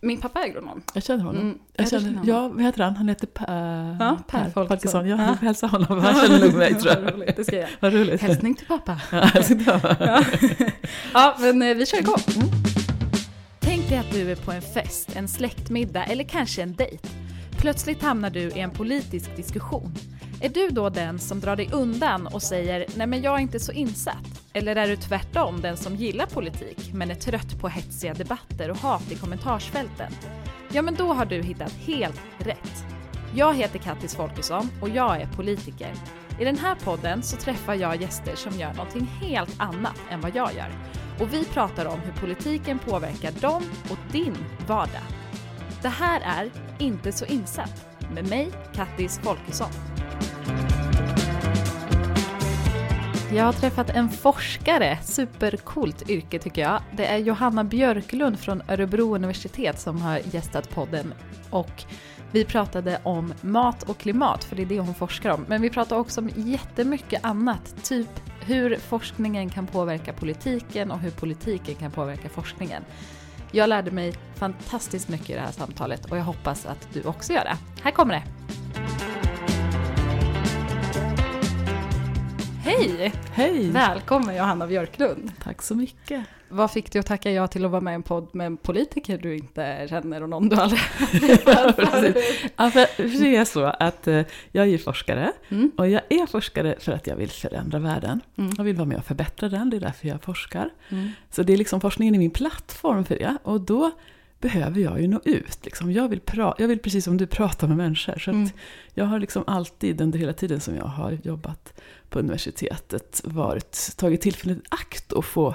Min pappa är agronom. Jag känner honom. Mm, jag jag känner, känner honom. ja, vad heter han? Han heter Per, Ja, Per Folkesson. Jag Ja. får hälsa honom, han känner nog mig tror Vad jag. roligt, det ska jag. Vad roligt. Hälsning till pappa. Ja, Ja, ja men eh, vi kör igång. Tänk dig att du är på en fest, en släktmiddag eller kanske en dejt. Plötsligt hamnar du i en politisk diskussion. Är du då den som drar dig undan och säger “nej men jag är inte så insatt”? Eller är du tvärtom den som gillar politik men är trött på hetsiga debatter och hat i kommentarsfälten? Ja men då har du hittat helt rätt. Jag heter Kattis Folkesson och jag är politiker. I den här podden så träffar jag gäster som gör någonting helt annat än vad jag gör. Och vi pratar om hur politiken påverkar dem och din vardag. Det här är Inte så insatt med mig, Kattis Folkesson. Jag har träffat en forskare, supercoolt yrke tycker jag. Det är Johanna Björklund från Örebro universitet som har gästat podden och vi pratade om mat och klimat, för det är det hon forskar om. Men vi pratade också om jättemycket annat, typ hur forskningen kan påverka politiken och hur politiken kan påverka forskningen. Jag lärde mig fantastiskt mycket i det här samtalet och jag hoppas att du också gör det. Här kommer det! Hej! Hej! Välkommen Johanna Björklund! Tack så mycket. Vad fick dig att tacka ja till att vara med i en podd med en politiker du inte känner och någon du aldrig? Ja, för för det är så att eh, jag är ju forskare Mm. och jag är forskare för att jag vill förändra världen. Mm. Jag vill vara med och förbättra den, det är därför jag forskar. Mm. Så det är liksom forskningen är min plattform för det. Och då behöver jag ju nå ut. Liksom. Jag, vill pra- jag vill precis som du prata med människor. Så Mm. jag har liksom alltid under hela tiden som jag har jobbat på universitetet varit, tagit tillfället i akt att få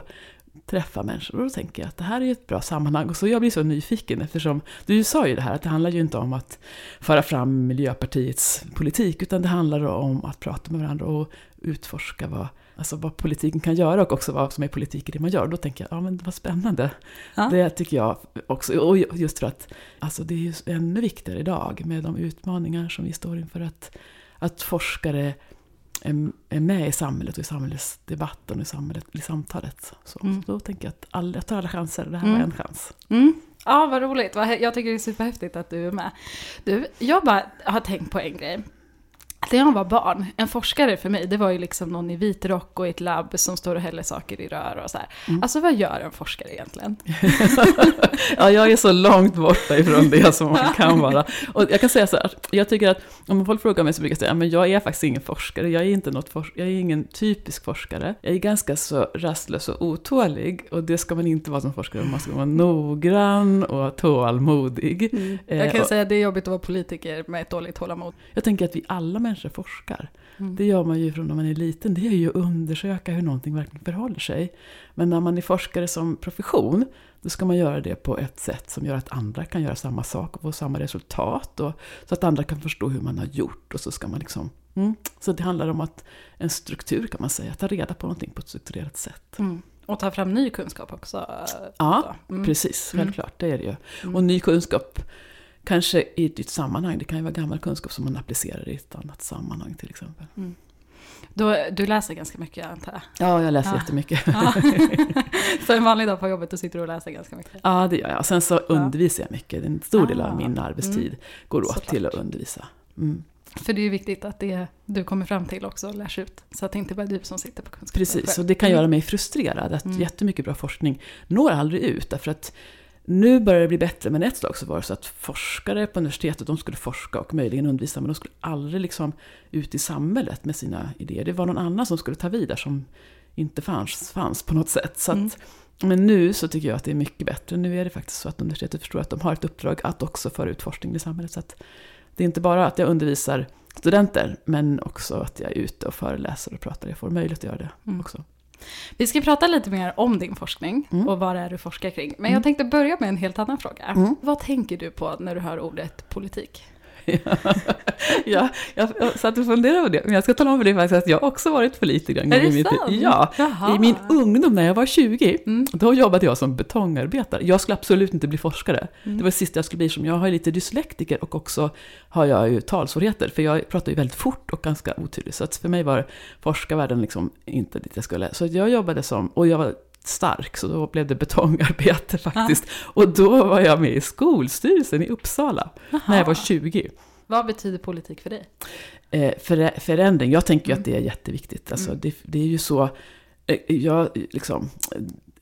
träffa människor. Och då tänker jag att det här är ett bra sammanhang. Och så jag blir så nyfiken eftersom du sa ju det här att det handlar ju inte om att föra fram Miljöpartiets politik utan det handlar om att prata med varandra och utforska vad, alltså vad politiken kan göra och också vad som är politik i det man gör. Då tänker jag, ja men vad spännande. Ja. Det tycker jag också. Och just för att alltså det är ju ännu viktigare idag med de utmaningar som vi står inför. Att, att forskare är, är med i samhället och i samhällsdebatten och i, samhället, i samtalet. Så, Mm. så då tänker jag att all, jag tar alla chanser. Det här Mm. var en chans. Mm. Ja, vad roligt. Jag tycker det är superhäftigt att du är med. Du, jag bara har tänkt på en grej. När jag var barn, en forskare för mig, det var ju liksom någon i vit rock och i ett labb som står och häller saker i rör och så här. Mm. Alltså vad gör en forskare egentligen? ja, jag är så långt borta ifrån det som man kan vara. Och jag kan säga så här, jag tycker att om folk frågar mig så brukar jag säga, men jag är faktiskt ingen forskare, jag är inte något forsk- jag är ingen typisk forskare. Jag är ganska så rastlös och otålig och det ska man inte vara som forskare, man ska vara noggrann och tålmodig. Jag Eh, kan och- säga att det är jobbigt att vara politiker med ett dåligt tålamod. Jag tänker att vi alla människor forskar. Mm. Det gör man ju från när man är liten. Det är ju att undersöka hur någonting verkligen förhåller sig. Men när man är forskare som profession, då ska man göra det på ett sätt som gör att andra kan göra samma sak och få samma resultat. Och, så att andra kan förstå hur man har gjort. Och så ska man liksom... Mm. Så det handlar om att en struktur kan man säga, att ta reda på någonting på ett strukturerat sätt. Mm. Och ta fram ny kunskap också. Ja, Mm. precis. Mm. Självklart, det är det ju. Mm. Och ny kunskap, kanske i ett nytt sammanhang. Det kan ju vara gammal kunskap som man applicerar i ett annat sammanhang till exempel. Då, du läser ganska mycket antar jag? Ja, jag läser Ja. jättemycket. Ja. så en vanlig dag på jobbet, då sitter du och läser ganska mycket? Ja, det gör jag. Sen så undervisar jag mycket. En stor del Ah. av min arbetstid Mm. går åt Såklart. till att undervisa. Mm. För det är ju viktigt att det du kommer fram till också lärs ut. Så att det inte bara är du som sitter på kunskapen Precis, och det kan Mm. göra mig frustrerad att Mm. jättemycket bra forskning når aldrig ut. Därför att nu börjar det bli bättre, men ett slag så var det så att forskare på universitetet, de skulle forska och möjligen undervisa, men de skulle aldrig liksom ut i samhället med sina idéer. Det var någon annan som skulle ta vid där som inte fanns, fanns på något sätt. Så att, Mm. Men nu så tycker jag att det är mycket bättre. Nu är det faktiskt så att universitetet förstår att de har ett uppdrag att också föra ut forskning i samhället. Så att det är inte bara att jag undervisar studenter, men också att jag är ute och föreläser och pratar. Jag får möjlighet att göra det Mm. också. Vi ska prata lite mer om din forskning Mm. och vad det är du forskar kring. Men Mm. jag tänkte börja med en helt annan fråga. Mm. Vad tänker du på när du hör ordet politik? ja, jag, jag satt och funderade på det, men jag ska tala om för dig faktiskt att jag också varit en Är gång i mitt sant? Ja, Jaha. i min ungdom när jag var 20, Mm. då jobbade jag som betongarbetare. Jag skulle absolut inte bli forskare. Mm. Det var det sista jag skulle bli som. Jag har lite dyslektiker och också har jag ju talsvårigheter. För jag pratar ju väldigt fort och ganska otydligt. Så att för mig var forskarvärlden liksom inte dit jag skulle. Så jag jobbade som, och jag var stark, så då blev det betongarbete faktiskt. Ja. Och då var jag med i skolstyrelsen i Uppsala, Aha. när jag var 20. Vad betyder politik för dig? Eh, för, förändring, jag tänker mm. att det är jätteviktigt. Alltså, mm. det, det, är ju så, eh, jag, liksom,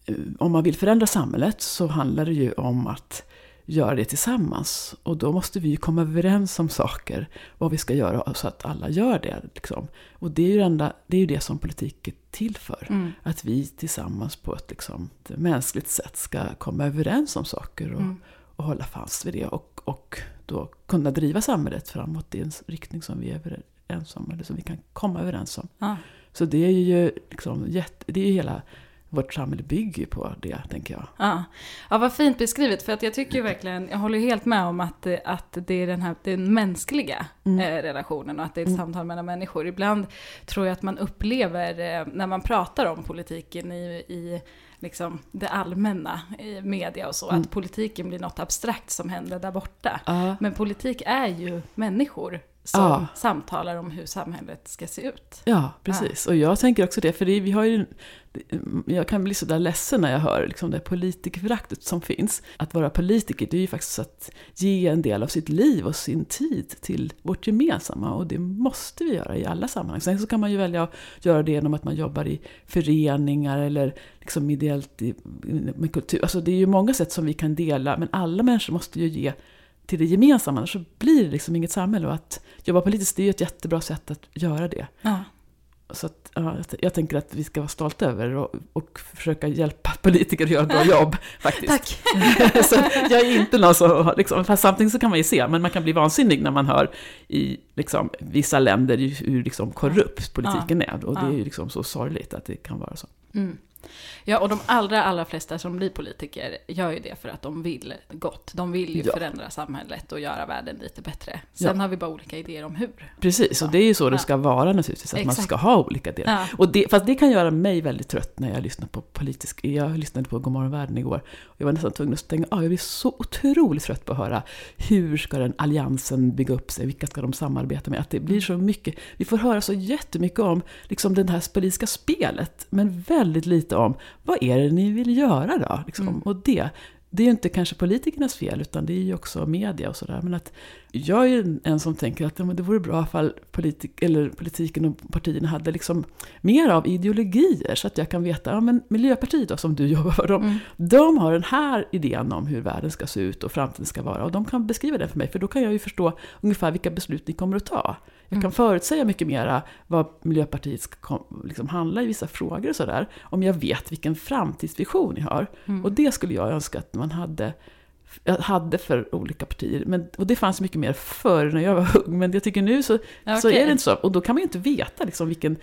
eh, om man vill förändra samhället så handlar det ju om att göra det tillsammans. Och då måste vi ju komma överens om saker, vad vi ska göra så att alla gör det. Liksom. Och det är, ju det, enda, det är ju det som politik är till för. Mm. Att vi tillsammans på ett liksom, mänskligt sätt ska komma överens om saker och, mm. och hålla fast vid det. Och, och då kunna driva samhället framåt i en riktning som vi är överens om, eller som vi kan komma överens om. Ah. Så det är ju liksom, det är ju hela vårt samhälle bygger på det, tänker jag. Ja, ja vad fint beskrivet. För att jag tycker verkligen, jag håller helt med om att, att det är den här den mänskliga mm. eh, relationen och att det är ett mm. samtal mellan människor. Ibland tror jag att man upplever, eh, när man pratar om politiken i, i liksom det allmänna i media och så, mm. att politiken blir något abstrakt som händer där borta. Uh. Men politik är ju människor som ja. samtalar om hur samhället ska se ut. Ja, precis. Ja. Och jag tänker också det, för det, vi har ju, jag kan bli sådär ledsen när jag hör liksom det politikerföraktet som finns. Att vara politiker, det är ju faktiskt att ge en del av sitt liv och sin tid till vårt gemensamma. Och det måste vi göra i alla sammanhang. Sen så kan man ju välja att göra det genom att man jobbar i föreningar eller liksom ideellt i, med kultur. Alltså det är ju många sätt som vi kan dela, men alla människor måste ju ge till det gemensamma, annars så blir det liksom inget samhälle. Och att jobba politiskt, är ju ett jättebra sätt att göra det. Ja. Så att, ja, jag tänker att vi ska vara stolta över och, och försöka hjälpa politiker att göra ett bra jobb. Faktiskt. Tack! så jag är inte någon som, liksom, fast samtidigt så kan man ju se, men man kan bli vansinnig när man hör i liksom, vissa länder hur liksom, korrupt politiken ja. är. Och det är ju liksom så sorgligt att det kan vara så. Mm. Ja, och de allra, allra flesta som blir politiker gör ju det för att de vill gott. De vill ju ja. förändra samhället och göra världen lite bättre. Sen ja. har vi bara olika idéer om hur. Precis, och det är ju så det ska vara naturligtvis, att Exakt. man ska ha olika delar. Och det, fast det kan göra mig väldigt trött när jag lyssnar på politisk... Jag lyssnade på Godmorgon Världen igår, och jag var nästan tvungen att stänga av. Jag blir så otroligt trött på att höra hur ska den alliansen bygga upp sig, vilka ska de samarbeta med? Att det blir så mycket, vi får höra så jättemycket om liksom det här politiska spelet, men väldigt lite om vad är det ni vill göra då? Liksom. Mm. Och det, det är ju inte kanske politikernas fel, utan det är ju också media och sådär. Men att jag är en som tänker att ja, det vore bra ifall politik, eller politiken och partierna hade liksom mer av ideologier, så att jag kan veta, ja men Miljöpartiet då, som du jobbar för, de, mm. de har den här idén om hur världen ska se ut och framtiden ska vara. Och de kan beskriva den för mig, för då kan jag ju förstå ungefär vilka beslut ni kommer att ta. Jag kan mm. förutsäga mycket mera vad Miljöpartiet ska liksom handla i vissa frågor och sådär. Om jag vet vilken framtidsvision ni har. Mm. Och det skulle jag önska att man hade hade för olika partier. Men, och det fanns mycket mer förr när jag var ung, men jag tycker nu så, okay. så är det inte så. Och då kan man ju inte veta liksom vilken,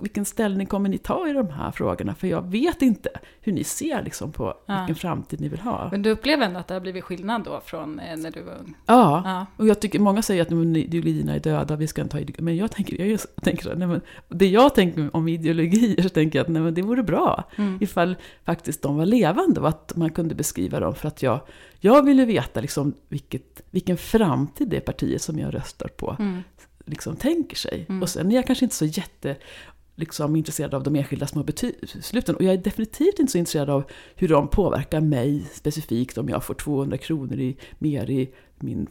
vilken ställning kommer ni ta i de här frågorna, för jag vet inte hur ni ser liksom på ja. vilken framtid ni vill ha. Men du upplever ändå att det har blivit skillnad då från eh, när du var ung? Ja, ja. och jag tycker, många säger att ideologierna är döda, vi ska inte ha ideologier. Men jag tänker, jag tänker så, nej, men, det jag tänker om ideologier, så tänker jag att nej, men det vore bra mm. ifall faktiskt de var levande och att man kunde beskriva dem, för att jag jag vill ju veta liksom vilket, vilken framtid det partiet som jag röstar på mm. liksom tänker sig. Mm. Och sen är jag kanske inte så jätte liksom, intresserad av de enskilda små besluten. Och jag är definitivt inte så intresserad av hur de påverkar mig specifikt om jag får 200 kronor i, mer i min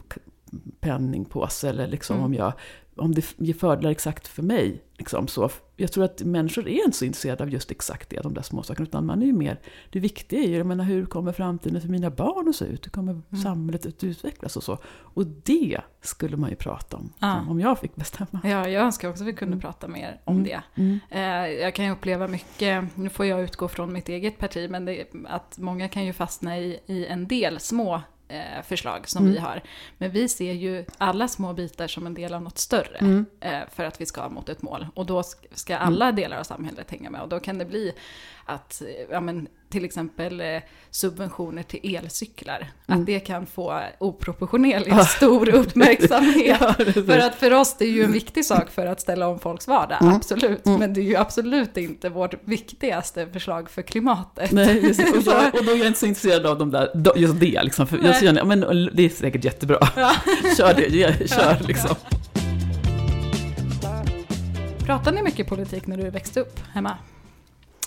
penningpåse eller liksom mm. om jag om det ger fördelar exakt för mig. Liksom, så jag tror att människor är inte så intresserade av just exakt det, de där små sakerna, utan man är ju mer, det viktiga är ju, jag menar, hur kommer framtiden för mina barn att se ut? Hur kommer mm. samhället att utvecklas och så? Och det skulle man ju prata om, ah. om jag fick bestämma. Ja, jag önskar också att vi kunde mm. prata mer om mm. det. Mm. Eh, jag kan ju uppleva mycket, nu får jag utgå från mitt eget parti, men det, att många kan ju fastna i, i en del små eh, förslag som mm. vi har. Men vi ser ju alla små bitar som en del av något större mm. eh, för att vi ska mot ett mål. Och då ska alla mm. delar av samhället hänga med. Och då kan det bli att ja, men, till exempel eh, subventioner till elcyklar, mm. att det kan få oproportionerligt stor uppmärksamhet. ja, för att för oss det är ju en viktig sak för att ställa om folks vardag, mm. absolut. Mm. Men det är ju absolut inte vårt viktigaste förslag för klimatet. Nej, och, då, och då är jag inte så intresserad av de där, just det liksom. För jag känner, men det är säkert jättebra. Ja. kör det, kör liksom. Pratade ni mycket politik när du växte upp hemma?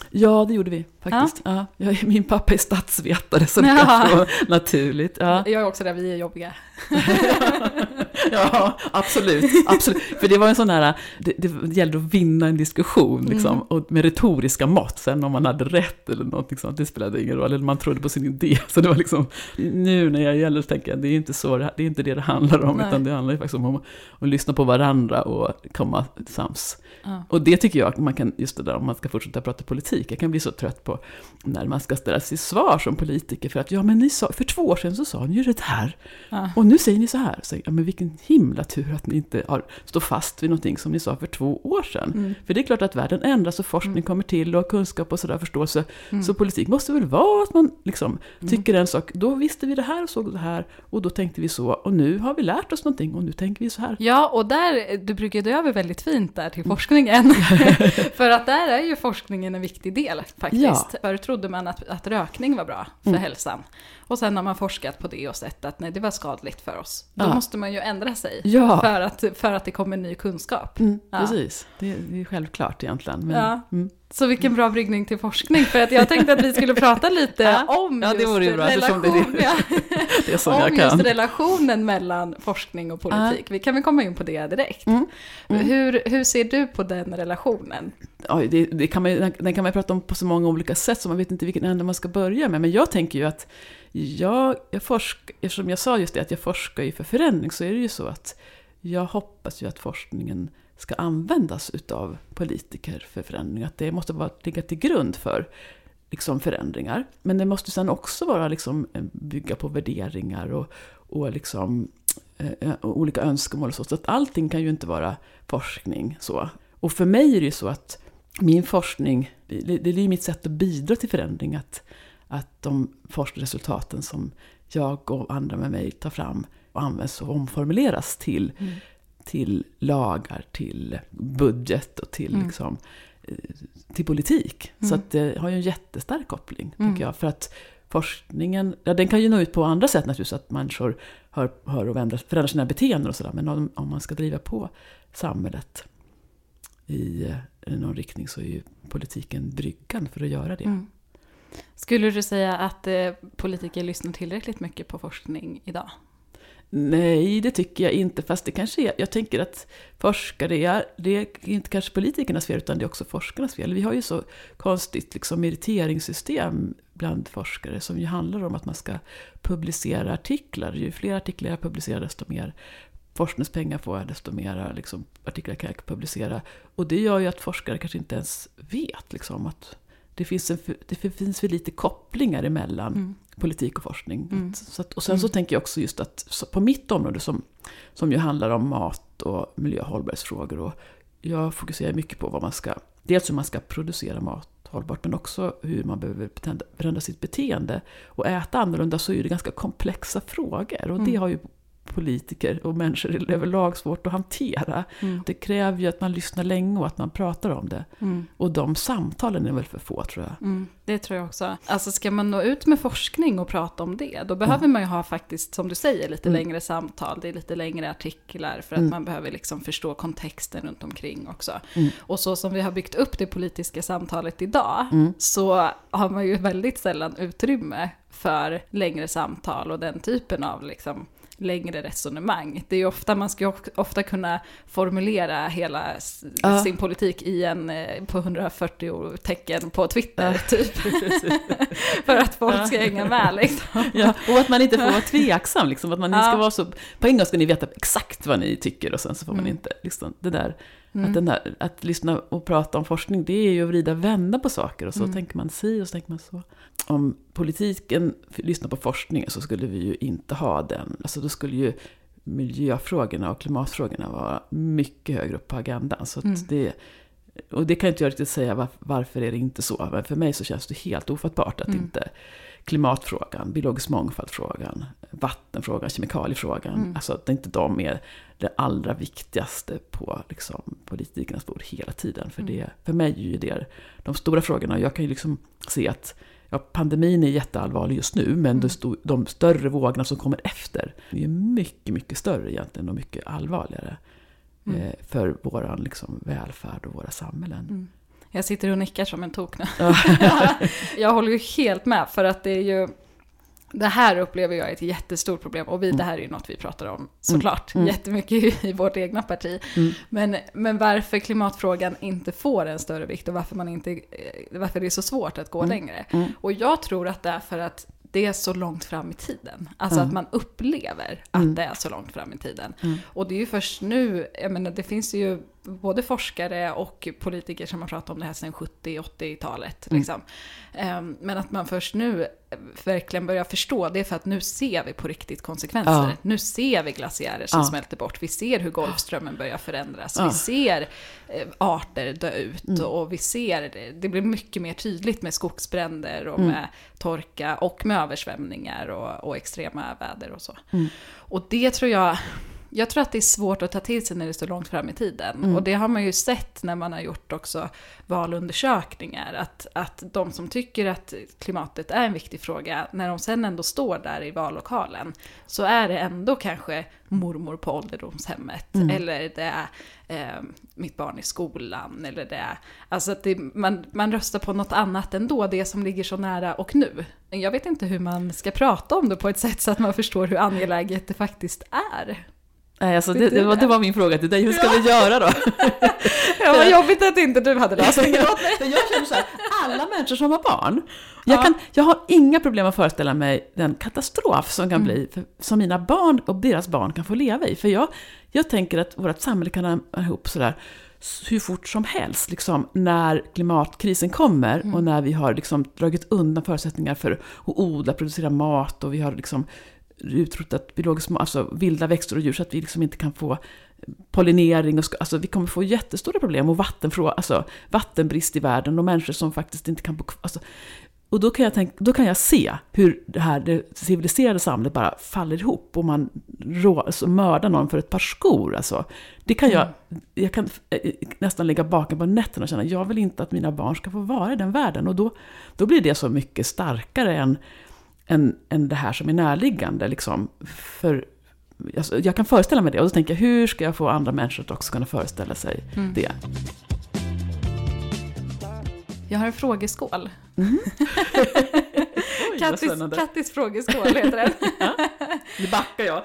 Ja, det gjorde vi faktiskt. Ja. Ja, min pappa är statsvetare så det är så naturligt. Ja. Jag är också där, vi är jobbiga. ja, absolut, absolut. För det var en sån här, det, det gällde att vinna en diskussion liksom, mm. och med retoriska mått. Sen om man hade rätt eller någonting sånt, det spelade ingen roll. Eller man trodde på sin idé. Så det var liksom, nu när jag gäller tänker jag, det är inte, så, det är inte det det handlar om. Nej. Utan det handlar ju faktiskt om att, att lyssna på varandra och komma sams. Ja. Och det tycker jag, man kan, just det där om man ska fortsätta prata politik, jag kan bli så trött på när man ska ställas till svar som politiker för att ja men ni sa, för två år sedan så sa ni ju det här. Ja. Och nu säger ni så här. Så, ja men vilken himla tur att ni inte har, står fast vid någonting som ni sa för två år sedan. Mm. För det är klart att världen ändras och forskning mm. kommer till och kunskap och sådär förståelse. Mm. Så politik måste väl vara att man liksom mm. tycker en sak, då visste vi det här och såg det här och då tänkte vi så och nu har vi lärt oss någonting och nu tänker vi så här. Ja, och där, du brukade över väldigt fint där till forskning forskningen. för att där är ju forskningen en viktig del faktiskt. Ja. Förut trodde man att, att rökning var bra för mm. hälsan. Och sen har man forskat på det och sett att nej, det var skadligt för oss. Då ja. måste man ju ändra sig ja. för, att, för att det kommer ny kunskap. Mm, ja. Precis, det, det är självklart egentligen. Men, mm. Så vilken bra bryggning till forskning, för att jag tänkte att vi skulle prata lite ja, om ja, det just, ju bra, relation, det, ja, det om just relationen mellan forskning och politik. Ja. Vi kan väl komma in på det direkt. Mm. Mm. Hur, hur ser du på den relationen? Oj, det, det kan man, den kan man prata om på så många olika sätt, så man vet inte vilken ände man ska börja med. Men jag tänker ju att jag, jag forskar, eftersom jag sa just det att jag forskar ju för förändring, så är det ju så att jag hoppas ju att forskningen ska användas utav politiker för förändring. Att det måste vara, ligga till grund för liksom förändringar. Men det måste sen också vara liksom, eh, bygga på värderingar och, och liksom, eh, eh olika önskemål. Och så. så att allting kan ju inte vara forskning. så. Och för mig är det ju så att min forskning, det, det är ju mitt sätt att bidra till förändring. Att, att de forskningsresultaten som jag och andra med mig tar fram och används och omformuleras till mm till lagar, till budget och till, mm. liksom, eh, till politik. Mm. Så att det har ju en jättestark koppling, tycker mm. jag. För att forskningen, ja, den kan ju nå ut på andra sätt naturligtvis, att människor hör, hör och ändrar, förändrar sina beteenden och sådär. Men om, om, man ska driva på samhället i, eh, i någon riktning så är ju politiken bryggan för att göra det. Mm. Skulle du säga att eh, politiker lyssnar tillräckligt mycket på forskning idag? Nej, det tycker jag inte. Fast det kanske är, jag tänker att forskare är, det är inte kanske politikernas fel, utan det är också forskarnas fel. Vi har ju så konstigt liksom, meriteringssystem bland forskare som ju handlar om att man ska publicera artiklar. Ju fler artiklar jag publicerar, desto mer forskningspengar får jag, desto mer liksom, artiklar kan jag publicera. Och det gör ju att forskare kanske inte ens vet liksom, att det finns, en, det finns för lite kopplingar emellan mm. politik och forskning. Mm. Så att, och sen så mm. tänker jag också just att på mitt område som, som ju handlar om mat och miljö och hållbarhetsfrågor. Och jag fokuserar mycket på vad man ska, dels hur man ska producera mat hållbart, men också hur man behöver förändra sitt beteende. Och äta annorlunda så är det ganska komplexa frågor. Och det mm. har ju politiker och människor överlag svårt att hantera. Mm. Det kräver ju att man lyssnar länge och att man pratar om det. Mm. Och de samtalen är väl för få tror jag. Mm, det tror jag också. Alltså ska man nå ut med forskning och prata om det, då behöver man ju ha faktiskt, som du säger, lite mm. längre samtal. Det är lite längre artiklar för att mm. man behöver liksom förstå kontexten runt omkring också. Mm. Och så som vi har byggt upp det politiska samtalet idag, så har man ju väldigt sällan utrymme för längre samtal och den typen av liksom längre resonemang. Det är ofta, man ska ofta kunna formulera hela ja. sin politik i en, eh, på 140 tecken på Twitter, ja. typ. För att folk ska hänga med liksom. Ja, och att man inte får vara tveksam, liksom. att man ja. ska vara så, på en gång ska ni veta exakt vad ni tycker och sen så får man mm. inte, liksom, det där Mm. Att, den där, att lyssna och prata om forskning, det är ju att vrida vända på saker. Och så mm. tänker man si och så tänker man så. Om politiken lyssnar på forskningen så skulle vi ju inte ha den. Alltså då skulle ju miljöfrågorna och klimatfrågorna vara mycket högre upp på agendan. Så mm. det, och det kan inte jag riktigt säga var, varför är det inte så. Men för mig så känns det helt ofattbart att mm. inte klimatfrågan, biologisk mångfald-frågan, vattenfrågan, kemikaliefrågan. Mm. Alltså att inte de är det allra viktigaste på liksom, politikernas bord hela tiden. För, mm. det, för mig är ju det de stora frågorna. Jag kan ju liksom se att ja, pandemin är jätteallvarlig just nu, men mm. de, större vågorna som kommer efter är mycket, mycket större egentligen och mycket allvarligare mm. eh, för vår liksom, välfärd och våra samhällen. Mm. Jag sitter och nickar som en tok nu. jag håller ju helt med, för att det är ju det här upplever jag är ett jättestort problem och vi, mm. det här är ju något vi pratar om såklart mm. mm. jättemycket i vårt egna parti. Mm. Men, men varför klimatfrågan inte får en större vikt och varför, man inte, eh, varför det är så svårt att gå mm. längre. Mm. Och jag tror att det är för att det är så långt fram i tiden. Alltså mm. att man upplever att mm. det är så långt fram i tiden. Mm. Och det är ju först nu, jag menar det finns ju både forskare och politiker som har pratat om det här sedan 70-80-talet. Mm. Liksom. Um, men att man först nu verkligen börjar förstå, det är för att nu ser vi på riktigt konsekvenser. Ja. Nu ser vi glaciärer som ja. smälter bort, vi ser hur Golfströmmen börjar förändras, ja. vi ser eh, arter dö ut mm. och vi ser, det blir mycket mer tydligt med skogsbränder och mm. med torka och med översvämningar och, och extrema väder och så. Mm. Och det tror jag jag tror att det är svårt att ta till sig när det är så långt fram i tiden. Mm. Och det har man ju sett när man har gjort också valundersökningar. Att, att de som tycker att klimatet är en viktig fråga, när de sen ändå står där i vallokalen, så är det ändå kanske mormor på ålderdomshemmet. Mm. Eller det är eh, mitt barn i skolan. Eller det är, alltså att det, man, man röstar på något annat ändå, det som ligger så nära och nu. Jag vet inte hur man ska prata om det på ett sätt så att man förstår hur angeläget det faktiskt är. Nej, alltså det, det, var, det var min fråga till dig, hur ska ja. vi göra då? ja, vad jobbigt att inte du hade lösningen åt mig. Jag känner så här, alla människor som har barn, jag, kan, jag har inga problem att föreställa mig den katastrof som kan mm. bli, för, som mina barn och deras barn kan få leva i. För jag, jag tänker att vårt samhälle kan hamna ihop sådär hur fort som helst, liksom, när klimatkrisen kommer mm. och när vi har liksom, dragit undan förutsättningar för att odla, producera mat och vi har liksom, utrotat biologiskt, alltså vilda växter och djur så att vi liksom inte kan få pollinering. Och, alltså vi kommer få jättestora problem och vattenfrå, alltså, vattenbrist i världen och människor som faktiskt inte kan bo alltså, och då kan, jag tänka, då kan jag se hur det här det civiliserade samhället bara faller ihop och man rå, alltså mördar någon för ett par skor. Alltså, det kan jag, mm. jag kan eh, nästan ligga bakom på nätterna och känna, jag vill inte att mina barn ska få vara i den världen. Och då, då blir det så mycket starkare än än, än det här som är närliggande. Liksom. För, alltså, jag kan föreställa mig det och då tänker jag, hur ska jag få andra människor att också kunna föreställa sig mm. det? Jag har en frågeskål. Mm. Oj, Kattis, Kattis frågeskål heter den. ja, nu backar jag.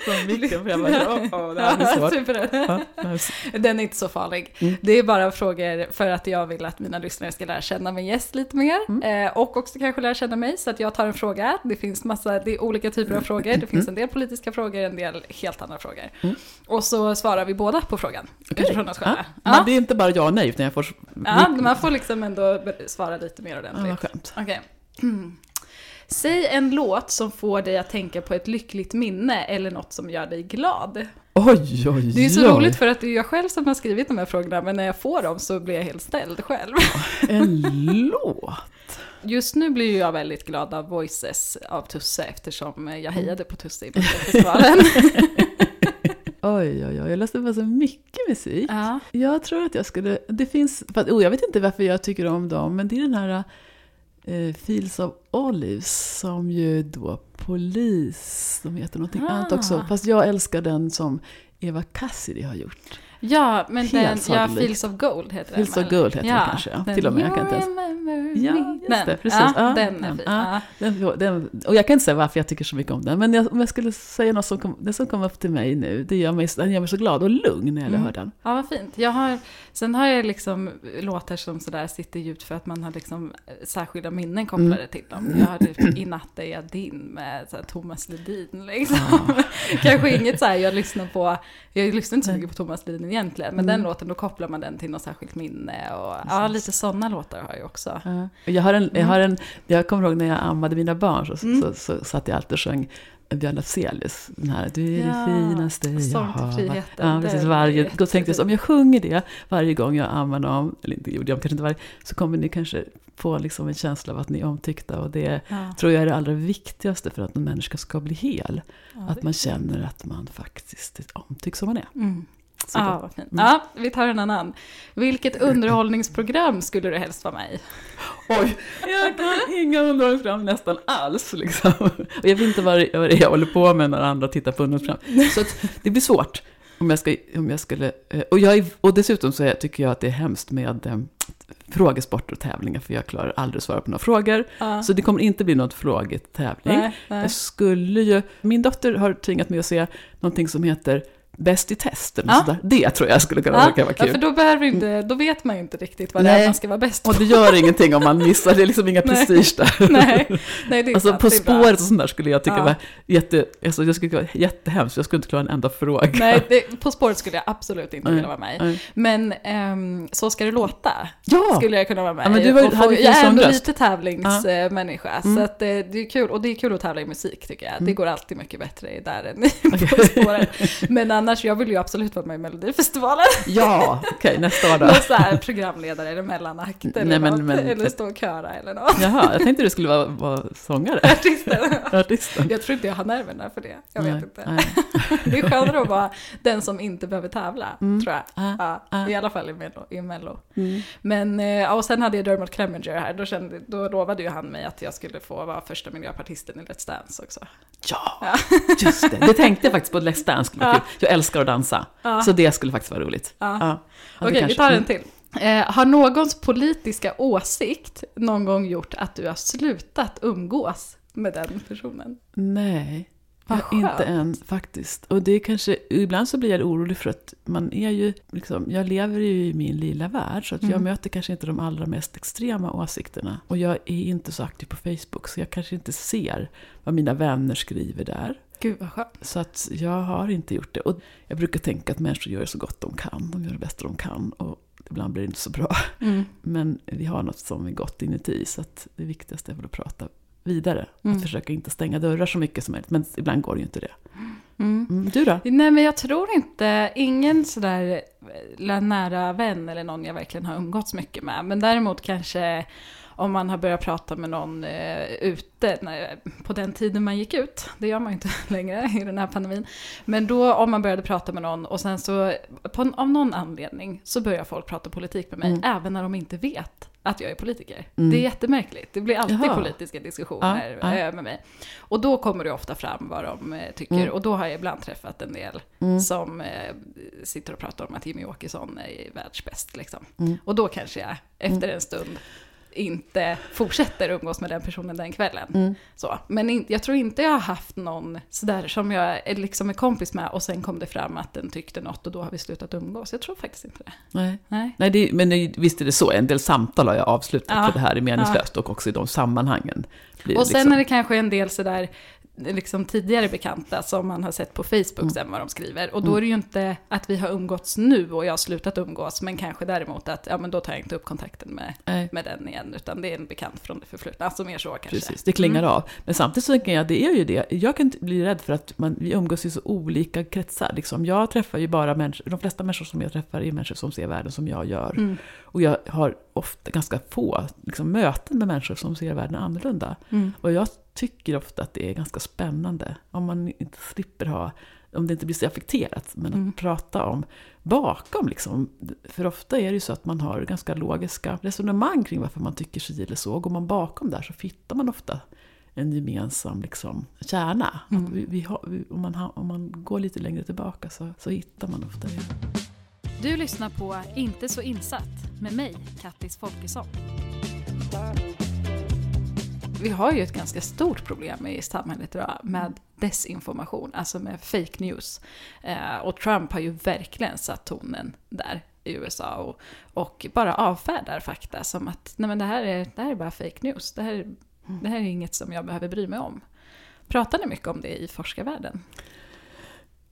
Från micken för jag bara, oh, oh, det här blir svårt. Den är inte så farlig. Mm. Det är bara frågor för att jag vill att mina lyssnare ska lära känna min gäst lite mer. Mm. Eh, och också kanske lära känna mig. Så att jag tar en fråga. Det finns massa, det är olika typer av frågor. Det finns mm. en del politiska frågor, en del helt andra frågor. Mm. Och så svarar vi båda på frågan. Okay. Utifrån oss själva. Ja. Men det är inte bara ja och nej, utan jag får... Ja, man får liksom ändå svara lite mer ordentligt. Ja, vad skönt. Okay. Mm. Säg en låt som får dig att tänka på ett lyckligt minne eller något som gör dig glad. Oj, oj, Det är så oj. roligt för att det är jag själv som har skrivit de här frågorna, men när jag får dem så blir jag helt ställd själv. En låt? Just nu blir jag väldigt glad av Voices av Tusse eftersom jag hejade på Tusse i festivalen. Oj, oj, oj. Jag läste på så mycket musik. Ja. Jag tror att jag skulle... Det finns... Oh, jag vet inte varför jag tycker om dem, men det är den här uh, Fields of Olives som ju då Polis, de heter någonting ah. annat också. Fast jag älskar den som Eva Cassidy har gjort. Ja, men den, ja, Fields of Gold heter Fields den. Fields of Gold heter ja, den kanske, ja. Till och med. Jag kan inte ens... Ja, just den. det. Precis. Ja, ja den är fin. Ja, den, den, och jag kan inte säga varför jag tycker så mycket om den. Men jag, om jag skulle säga något som kom, det som kom upp till mig nu, det gör mig, den gör mig så glad och lugn när jag mm. hör den. Ja, vad fint. Jag har, sen har jag liksom låtar som sådär sitter djupt för att man har liksom särskilda minnen kopplade mm. till dem. Jag har typ I natt är jag din med så Thomas Ledin liksom. Ah. Kanske inget så här, jag lyssnar på, jag lyssnar inte så mycket på Thomas Ledin egentligen, men mm. den låten då kopplar man den till något särskilt minne. Och, ja, lite sådana låtar har jag också. Ja. Jag, har en, jag, mm. har en, jag kommer ihåg när jag ammade mina barn så, mm. så, så, så satt jag alltid och sjöng Björn Afzelius, den här Du är ja, det finaste jag har. Ja, precis, varje, då tänkte jag så, om jag sjunger det varje gång jag ammar dem, eller inte gjorde jag kanske inte varje, så kommer ni kanske få liksom en känsla av att ni är omtyckta. Och det ja. tror jag är det allra viktigaste för att en människa ska bli hel. Ja, att man känner att man faktiskt omtycks som man är. Mm. Ja. Mm. Ja, vi tar en annan. Vilket underhållningsprogram skulle du helst vara med i? Oj, jag kan inga underhållningsprogram nästan alls. Liksom. Och jag vet inte vad det är jag håller på med när andra tittar på underhållningsprogram. Så det blir svårt. om jag, ska, om jag skulle... eh, Och, jag, och dessutom så tycker jag att det är hemskt med eh, frågesporter och tävlingar, för jag klarar aldrig att svara på några frågor. Ja. Så det kommer inte bli någon frågetävling. nej, nej. Jag skulle ju... Min dotter har tvingat mig att se någonting som heter Bäst i test. Eller Ja. sådär. Det tror jag skulle kunna Ja, vara ja, kul. för då, behöver inte, då vet man ju inte riktigt vad det Nej. är man ska vara bäst på. Och det gör ingenting om man missar, det är liksom inga prestige där. nej, nej, det är Alltså sant, På det spåret och sånt där skulle jag tycka Ja. var jätte, alltså, jag skulle vara jättehemskt, jag skulle inte klara en enda fråga. Nej, det, På spåret skulle jag absolut inte Nej, vilja vara med nej. Men ehm, Så ska det låta Ja! skulle jag kunna vara med Ja, men du var- få- Jag är ändå lite tävlingsmänniska, Mm. så att, eh, det är kul. Och det är kul att tävla i musik tycker jag. Det Mm. går alltid mycket bättre där än På spåret. Men annars, jag vill ju absolut vara med i Melodifestivalen. Ja, okej, nästa år då. Någon så här programledare eller mellanakt eller Nej, men- något. men- eller stå och köra eller något. Jaha, jag tänkte du skulle vara, vara sångare. Artisten. Artisten. Jag tror inte jag har nerverna för det. Jag vet Nej, inte. nej. Det är skönare att vara den som inte behöver tävla, Mm. tror jag. Ah, Ja, ah. I alla fall i Mello. I Mello. Mm. Men, eh, ja, och sen hade jag Dermot Clemenger här, då, kände, då lovade ju han mig att jag skulle få vara första miljöpartisten i Let's Dance också. Ja, Ja. just det. Det tänkte jag faktiskt på Let's Dance Ja. Jag älskar att dansa. Ja. Så det skulle faktiskt vara roligt. Ja. Ja. Okej, vi kanske- tar en till. Eh, har någons politiska åsikt någon gång gjort att du har slutat umgås med den personen? Nej, inte än faktiskt. Och det är kanske, ibland så blir jag orolig för att man är ju, liksom, jag lever ju i min lilla värld så att jag Mm. möter kanske inte de allra mest extrema åsikterna. Och jag är inte så aktiv på Facebook så jag kanske inte ser vad mina vänner skriver där. Gud vad skönt. Så att jag har inte gjort det. Och jag brukar tänka att människor gör så gott de kan. De gör det bästa de kan. Och ibland blir det inte så bra. Mm. Men vi har något som är gott inuti. Så att det viktigaste är väl att prata vidare. Mm. Att försöka inte stänga dörrar så mycket som möjligt. Men ibland går det ju inte det. Mm. Mm, du då? Nej men jag tror inte, ingen sådär eh, nära vän eller någon jag verkligen har umgåtts mycket med. Men däremot kanske om man har börjat prata med någon eh, ute när, på den tiden man gick ut. Det gör man ju inte längre i den här pandemin. Men då om man började prata med någon och sen så på, av någon anledning så börjar folk prata politik med mig. Mm. Även när de inte vet att jag är politiker. Mm. Det är jättemärkligt. Det blir alltid Jaha. politiska diskussioner Ja, ja. eh, med mig. Och då kommer det ofta fram vad de eh, tycker. Mm. Och då har jag ibland träffat en del Mm. som eh, sitter och pratar om att Jimmy Åkesson är världsbäst. Liksom. Mm. Och då kanske jag efter en stund inte fortsätter umgås med den personen den kvällen. Mm. Så. Men in, jag tror inte jag har haft någon sådär som jag är, liksom är kompis med och sen kom det fram att den tyckte något och då har vi slutat umgås. Jag tror faktiskt inte det. Nej. Nej. Nej, det, men det, visst är det så. En del samtal har jag avslutat Ja. för det här är meningslöst. Och också i de sammanhangen. Och sen liksom, är det kanske en del sådär liksom tidigare bekanta som man har sett på Facebook Mm. sen vad de skriver. Och då Mm. är det ju inte att vi har umgåtts nu och jag har slutat umgås, men kanske däremot att ja, men då tar jag inte upp kontakten med, Nej. med den igen, utan det är en bekant från det förflutna. Alltså mer så kanske. Precis, det klingar Mm. av. Men samtidigt så tänker jag, det är ju det. Jag kan bli rädd för att man, vi umgås i så olika kretsar. Liksom. Jag träffar ju bara människor, de flesta människor som jag träffar är människor som ser världen som jag gör. Mm. Och jag har ofta ganska få liksom, möten med människor som ser världen annorlunda. Mm. Och jag tycker ofta att det är ganska spännande. Om man inte slipper ha, om det inte blir så affekterat, men Mm. att prata om bakom liksom. För ofta är det ju så att man har ganska logiska resonemang kring varför man tycker si eller så. Går man bakom där så hittar man ofta en gemensam liksom, kärna. Mm. Att vi, vi har, vi, om, man ha, om man går lite längre tillbaka så, så hittar man ofta det. Du lyssnar på Inte så insatt med mig, Kattis Folkesson. Vi har ju ett ganska stort problem i samhället idag med desinformation, alltså med fake news. Eh, och Trump har ju verkligen satt tonen där i USA och, och bara avfärdar fakta som att nej men det, här är, det här är bara fake news. Det här, det här är inget som jag behöver bry mig om. Pratar ni mycket om det i forskarvärlden?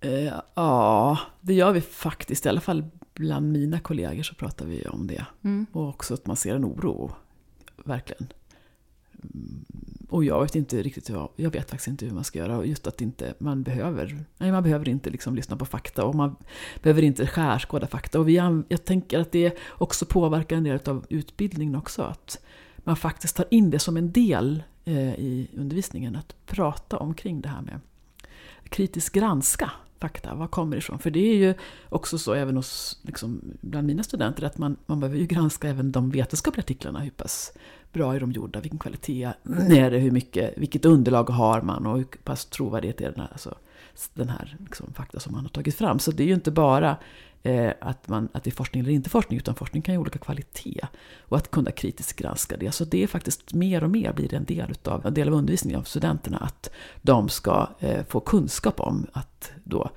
Eh, ja, det gör vi faktiskt. I alla fall bland mina kollegor så pratar vi om det. Mm. Och också att man ser en oro, verkligen. Och jag vet inte riktigt hur, jag vet faktiskt inte hur man ska göra. Just att inte, man behöver, nej man behöver inte liksom lyssna på fakta och man behöver inte skärskåda fakta. Och vi, jag tänker att det också påverkar en del av utbildningen också. Att man faktiskt tar in det som en del eh, i undervisningen. Att prata omkring det här med kritiskt granska fakta. Var kommer det ifrån? För det är ju också så även hos, liksom, bland mina studenter att man, man behöver ju granska även de vetenskapliga artiklarna. Hur pass bra är de gjorda, vilken kvalitet är det, hur mycket, vilket underlag har man och hur pass trovärdigt är den här, alltså, den här liksom, fakta som man har tagit fram. Så det är ju inte bara eh, att, man, att det är forskning eller inte forskning, utan forskning kan ju ha olika kvalitet. Och att kunna kritiskt granska det. Så det är faktiskt mer och mer blir det en del, utav, en del av undervisningen av studenterna, att de ska eh, få kunskap om att då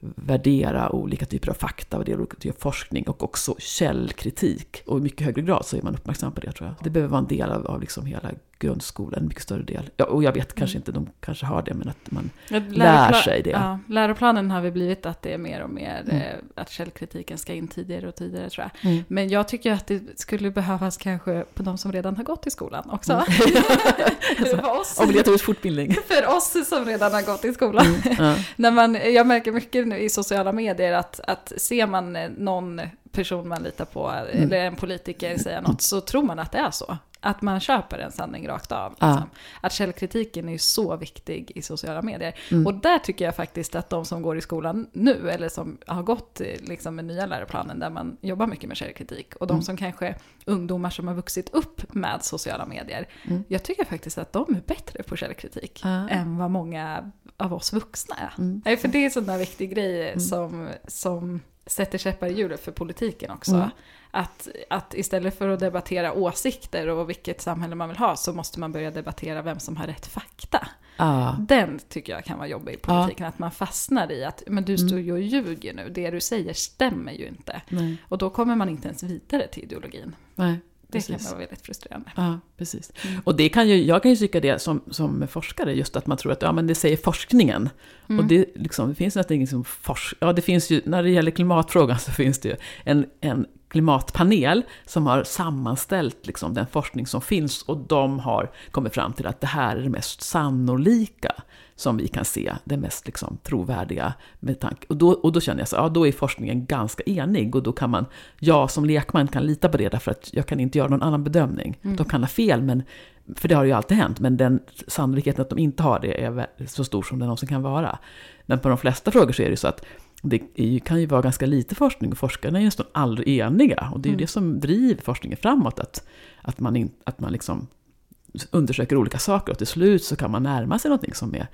värdera olika typer av fakta, värdera olika typer av forskning och också källkritik. Och i mycket högre grad så är man uppmärksam på det tror jag. Det behöver vara en del av, av liksom hela grundskolan, mycket större del. Ja, och jag vet kanske mm. inte, de kanske har det, men att man lär sig det. Ja, läroplanen har vi blivit att det är mer och mer, mm. eh, att källkritiken ska in tidigare och tidigare tror jag. Mm. Men jag tycker att det skulle behövas kanske på de som redan har gått i skolan också. Mm. för oss, Obligatorisk fortbildning. För oss som redan har gått i skolan. Mm. Ja. När man, jag märker mycket nu i sociala medier att, att ser man någon person man litar på, mm. eller en politiker säga något, så tror man att det är så. Att man köper en sanning rakt av. Liksom. Ja. Att källkritiken är ju så viktig i sociala medier. Mm. Och där tycker jag faktiskt att de som går i skolan nu, eller som har gått liksom, med nya läroplanen där man jobbar mycket med källkritik, och de mm. som kanske ungdomar som har vuxit upp med sociala medier, mm. jag tycker faktiskt att de är bättre på källkritik ja. än vad många av oss vuxna är. Mm. För det är en sån där viktig grej mm. som, som sätter käppar i hjulet för politiken också. Mm. Att, att istället för att debattera åsikter och vilket samhälle man vill ha så måste man börja debattera vem som har rätt fakta. Ah. Den tycker jag kan vara jobbig i politiken, ah. att man fastnar i att men du mm. står ju och ljuger nu, det du säger stämmer ju inte. Nej. Och då kommer man inte ens vidare till ideologin. Nej. Det precis. kan vara väldigt frustrerande. Ja, precis. Mm. Och det kan ju, jag kan ju tycka det som, som forskare, just att man tror att ja, men det säger forskningen. Mm. Och det, liksom, det finns någonting som forsk... Ja, det finns ju, när det gäller klimatfrågan så finns det ju en, en klimatpanel som har sammanställt liksom, den forskning som finns och de har kommit fram till att det här är det mest sannolika som vi kan se, det mest liksom, trovärdiga. Med tanke. Och, då, och då känner jag så ja då är forskningen ganska enig och då kan man, jag som lekman kan lita på det därför att jag kan inte göra någon annan bedömning. Mm. De kan ha fel, men, för det har ju alltid hänt, men den sannolikheten att de inte har det är så stor som den någonsin kan vara. Men på de flesta frågor så är det så att det kan ju vara ganska lite forskning och forskarna är ju nästan aldrig eniga. Och det är ju mm. det som driver forskningen framåt, att, att man, in, att man liksom undersöker olika saker och till slut så kan man närma sig någonting som är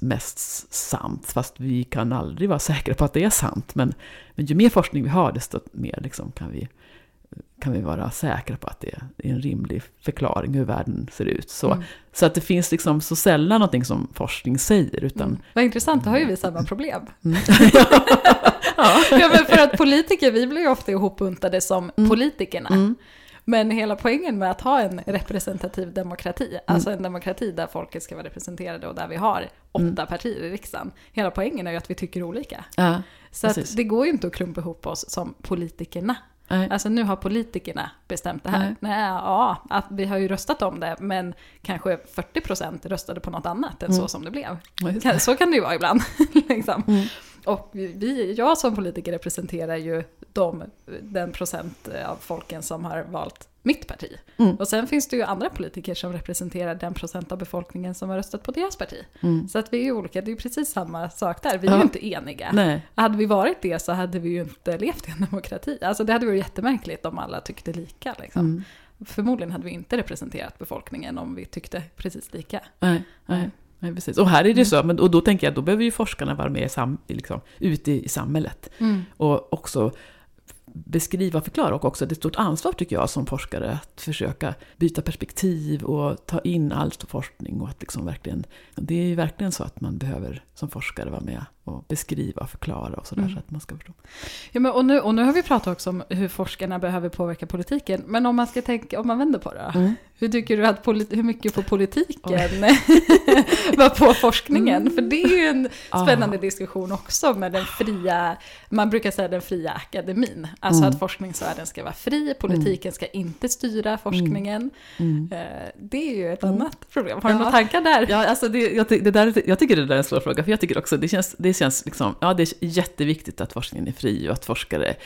mest sant, fast vi kan aldrig vara säkra på att det är sant. Men, men ju mer forskning vi har, desto mer liksom kan, vi, kan vi vara säkra på att det är en rimlig förklaring hur världen ser ut. Så, mm. så att det finns liksom så sällan någonting som forskning säger. Utan, mm. Vad intressant, då har ju vi samma problem. Mm. ja. ja, men för att politiker, vi blir ju ofta ihopbuntade som mm. politikerna. Mm. Men hela poängen med att ha en representativ demokrati, mm. alltså en demokrati där folket ska vara representerade och där vi har åtta partier i riksdagen. Hela poängen är ju att vi tycker olika. Ja, så det går ju inte att klumpa ihop oss som politikerna. Nej. Alltså nu har politikerna bestämt det här. Nej. Nej, ja, att vi har ju röstat om det, men kanske 40% röstade på något annat än mm. så som det blev. Ja, så kan det ju vara ibland. liksom. mm. Och vi, jag som politiker representerar ju de, den procent av folken som har valt mitt parti. Mm. Och sen finns det ju andra politiker som representerar den procent av befolkningen som har röstat på deras parti. Mm. Så att vi är olika, det är ju precis samma sak där. Vi är ja. ju inte eniga. Nej. Hade vi varit det så hade vi ju inte levt i en demokrati. Alltså det hade varit jättemärkligt om alla tyckte lika. Liksom. Mm. Förmodligen hade vi inte representerat befolkningen om vi tyckte precis lika. Nej, nej. Nej, precis. Och här är det mm. så, men, och då tänker jag, då behöver ju forskarna vara med sam, liksom, ute i samhället. Mm. Och också beskriva och förklara och också ett stort ansvar tycker jag som forskare att försöka byta perspektiv och ta in all forskning och att liksom verkligen, det är ju verkligen så att man behöver som forskare vara med och beskriva och förklara och sådär mm. så att man ska förstå. Ja, men och, nu, och nu har vi pratat också om hur forskarna behöver påverka politiken, men om man ska tänka, om man vänder på det mm. Hur tycker du att, hur mycket på politiken var på forskningen? Mm. För det är ju en ah. spännande ah. diskussion också med den fria, man brukar säga den fria akademin. Alltså mm. att forskningsvärlden ska vara fri, politiken ska inte styra forskningen. Mm. Mm. Eh, det är ju ett annat problem. Har du ja. några tankar där? Ja, alltså det, jag, det där, jag tycker det där är en svår fråga, för jag tycker också, det känns, det känns liksom, ja det är jätteviktigt att forskningen är fri och att forskare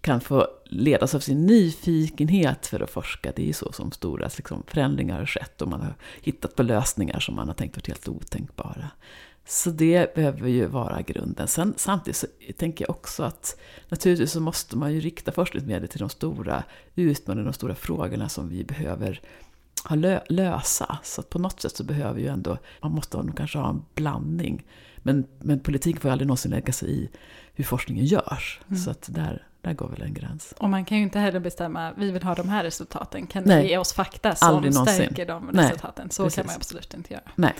kan få ledas av sin nyfikenhet för att forska. Det är ju så som stora liksom, förändringar har skett och man har hittat på lösningar som man har tänkt varit helt otänkbara. Så det behöver ju vara grunden. Sen, samtidigt så tänker jag också att naturligtvis så måste man ju rikta forskningsmedel till de stora utmaningarna, de stora frågorna som vi behöver ha lö lösa. Så på något sätt så behöver ju ändå, man måste nog kanske ha en blandning. Men, men politiken får ju aldrig någonsin lägga sig i hur forskningen görs. Mm. Så att där, där går väl en gräns. Och man kan ju inte heller bestämma, vi vill ha de här resultaten, kan ni ge oss fakta som Aldrig stärker de Nej. resultaten? Så Precis. kan man absolut inte göra. Nej.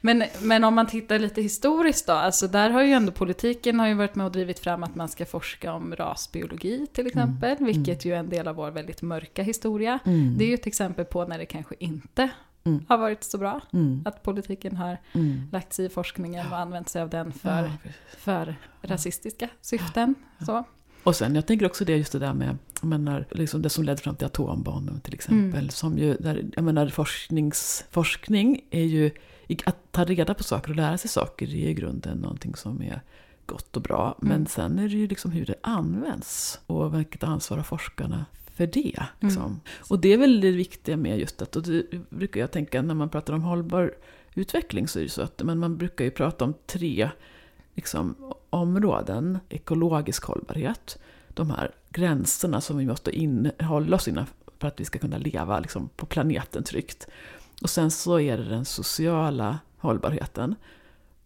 Men, men om man tittar lite historiskt då, alltså där har ju ändå politiken har ju varit med och drivit fram att man ska forska om rasbiologi till exempel, mm. vilket mm. ju är en del av vår väldigt mörka historia. Mm. Det är ju ett exempel på när det kanske inte Mm. har varit så bra. Mm. Att politiken har mm. lagt sig i forskningen och använt sig av den för, ja, för rasistiska syften. Ja. Så. Och sen, jag tänker också det, just det där med, jag menar, liksom det som ledde fram till atombomben till exempel. Mm. Som ju, där, jag menar, forsknings, forskning är ju, att ta reda på saker och lära sig saker är i grunden någonting som är gott och bra. Mm. Men sen är det ju liksom hur det används och vilket ansvar har forskarna för det. Liksom. Mm. Och det är väl det viktiga med just att, och det brukar jag tänka när man pratar om hållbar utveckling så är det så att men man brukar ju prata om tre liksom, områden. Ekologisk hållbarhet, de här gränserna som vi måste hålla oss inom för att vi ska kunna leva liksom, på planeten tryggt. Och sen så är det den sociala hållbarheten.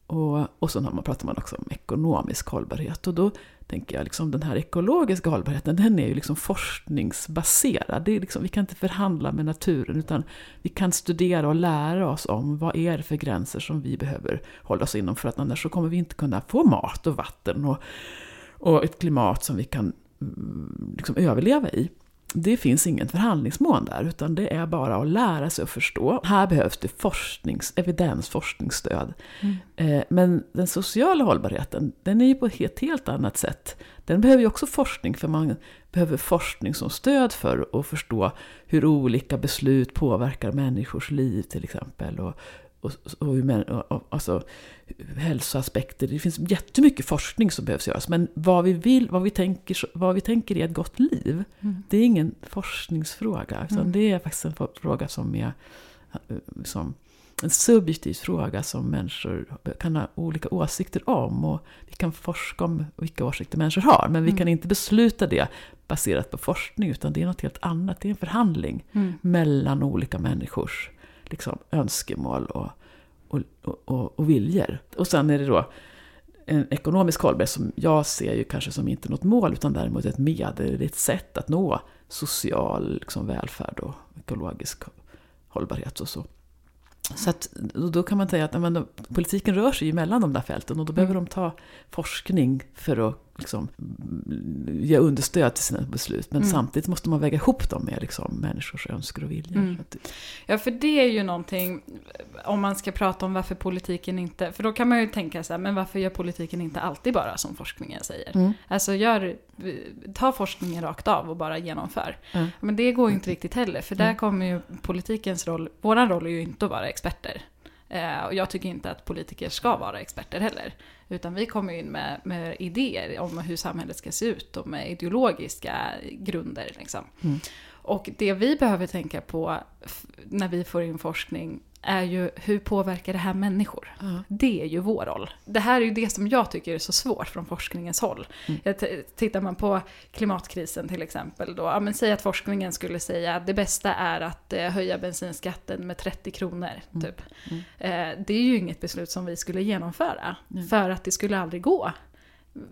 Och, och sen man, pratar man också om ekonomisk hållbarhet. Och då tänker jag, liksom, den här ekologiska hållbarheten, den är ju liksom forskningsbaserad. Det är liksom, vi kan inte förhandla med naturen, utan vi kan studera och lära oss om vad är det för gränser som vi behöver hålla oss inom, för att annars så kommer vi inte kunna få mat och vatten och, och ett klimat som vi kan mm, liksom överleva i det finns ingen förhandlingsmål där, utan det är bara att lära sig att förstå. Här behövs det forsknings, evidensforskningsstöd. Mm. Eh, men den sociala hållbarheten, den är ju på ett helt annat sätt. Den behöver ju också forskning, för man behöver forskning som stöd för att förstå hur olika beslut påverkar människors liv till exempel. Och och, och, och, och, alltså, hälsoaspekter. Det finns jättemycket forskning som behövs göras. Men vad vi vill, vad vi tänker, vad vi tänker är ett gott liv. Mm. Det är ingen forskningsfråga. Utan mm. Det är faktiskt en fråga som är som en subjektiv fråga som människor kan ha olika åsikter om. Och vi kan forska om vilka åsikter människor har. Men vi mm. kan inte besluta det baserat på forskning. Utan det är något helt annat. Det är en förhandling mm. mellan olika människors liksom, önskemål och, och, och, och viljor. Och sen är det då en ekonomisk hållbarhet som jag ser ju kanske som inte något mål utan däremot ett medel, ett sätt att nå social liksom, välfärd och ekologisk hållbarhet och så. Så att, då kan man säga att men, politiken rör sig mellan de där fälten och då behöver mm. de ta forskning för att liksom, ge understöd till sina beslut. Men mm. samtidigt måste man väga ihop dem med liksom, människors önskor och viljor. Mm. Ja, för det är ju någonting, om man ska prata om varför politiken inte, för då kan man ju tänka så här, men varför gör politiken inte alltid bara som forskningen säger? Mm. Alltså gör, ta forskningen rakt av och bara genomför. Men det går ju inte riktigt heller, för där mm. kommer ju politikens roll, våran roll är ju inte att vara experter. Eh, och jag tycker inte att politiker ska vara experter heller. Utan vi kommer in med, med idéer om hur samhället ska se ut och med ideologiska grunder. Liksom. Mm. Och det vi behöver tänka på när vi får in forskning är ju hur påverkar det här människor? Mm. Det är ju vår roll. Det här är ju det som jag tycker är så svårt från forskningens håll. Mm. Tittar man på klimatkrisen till exempel då, ja, men säg att forskningen skulle säga att det bästa är att eh, höja bensinskatten med 30 kronor. Mm. Typ. Mm. Eh, det är ju inget beslut som vi skulle genomföra, för att det skulle aldrig gå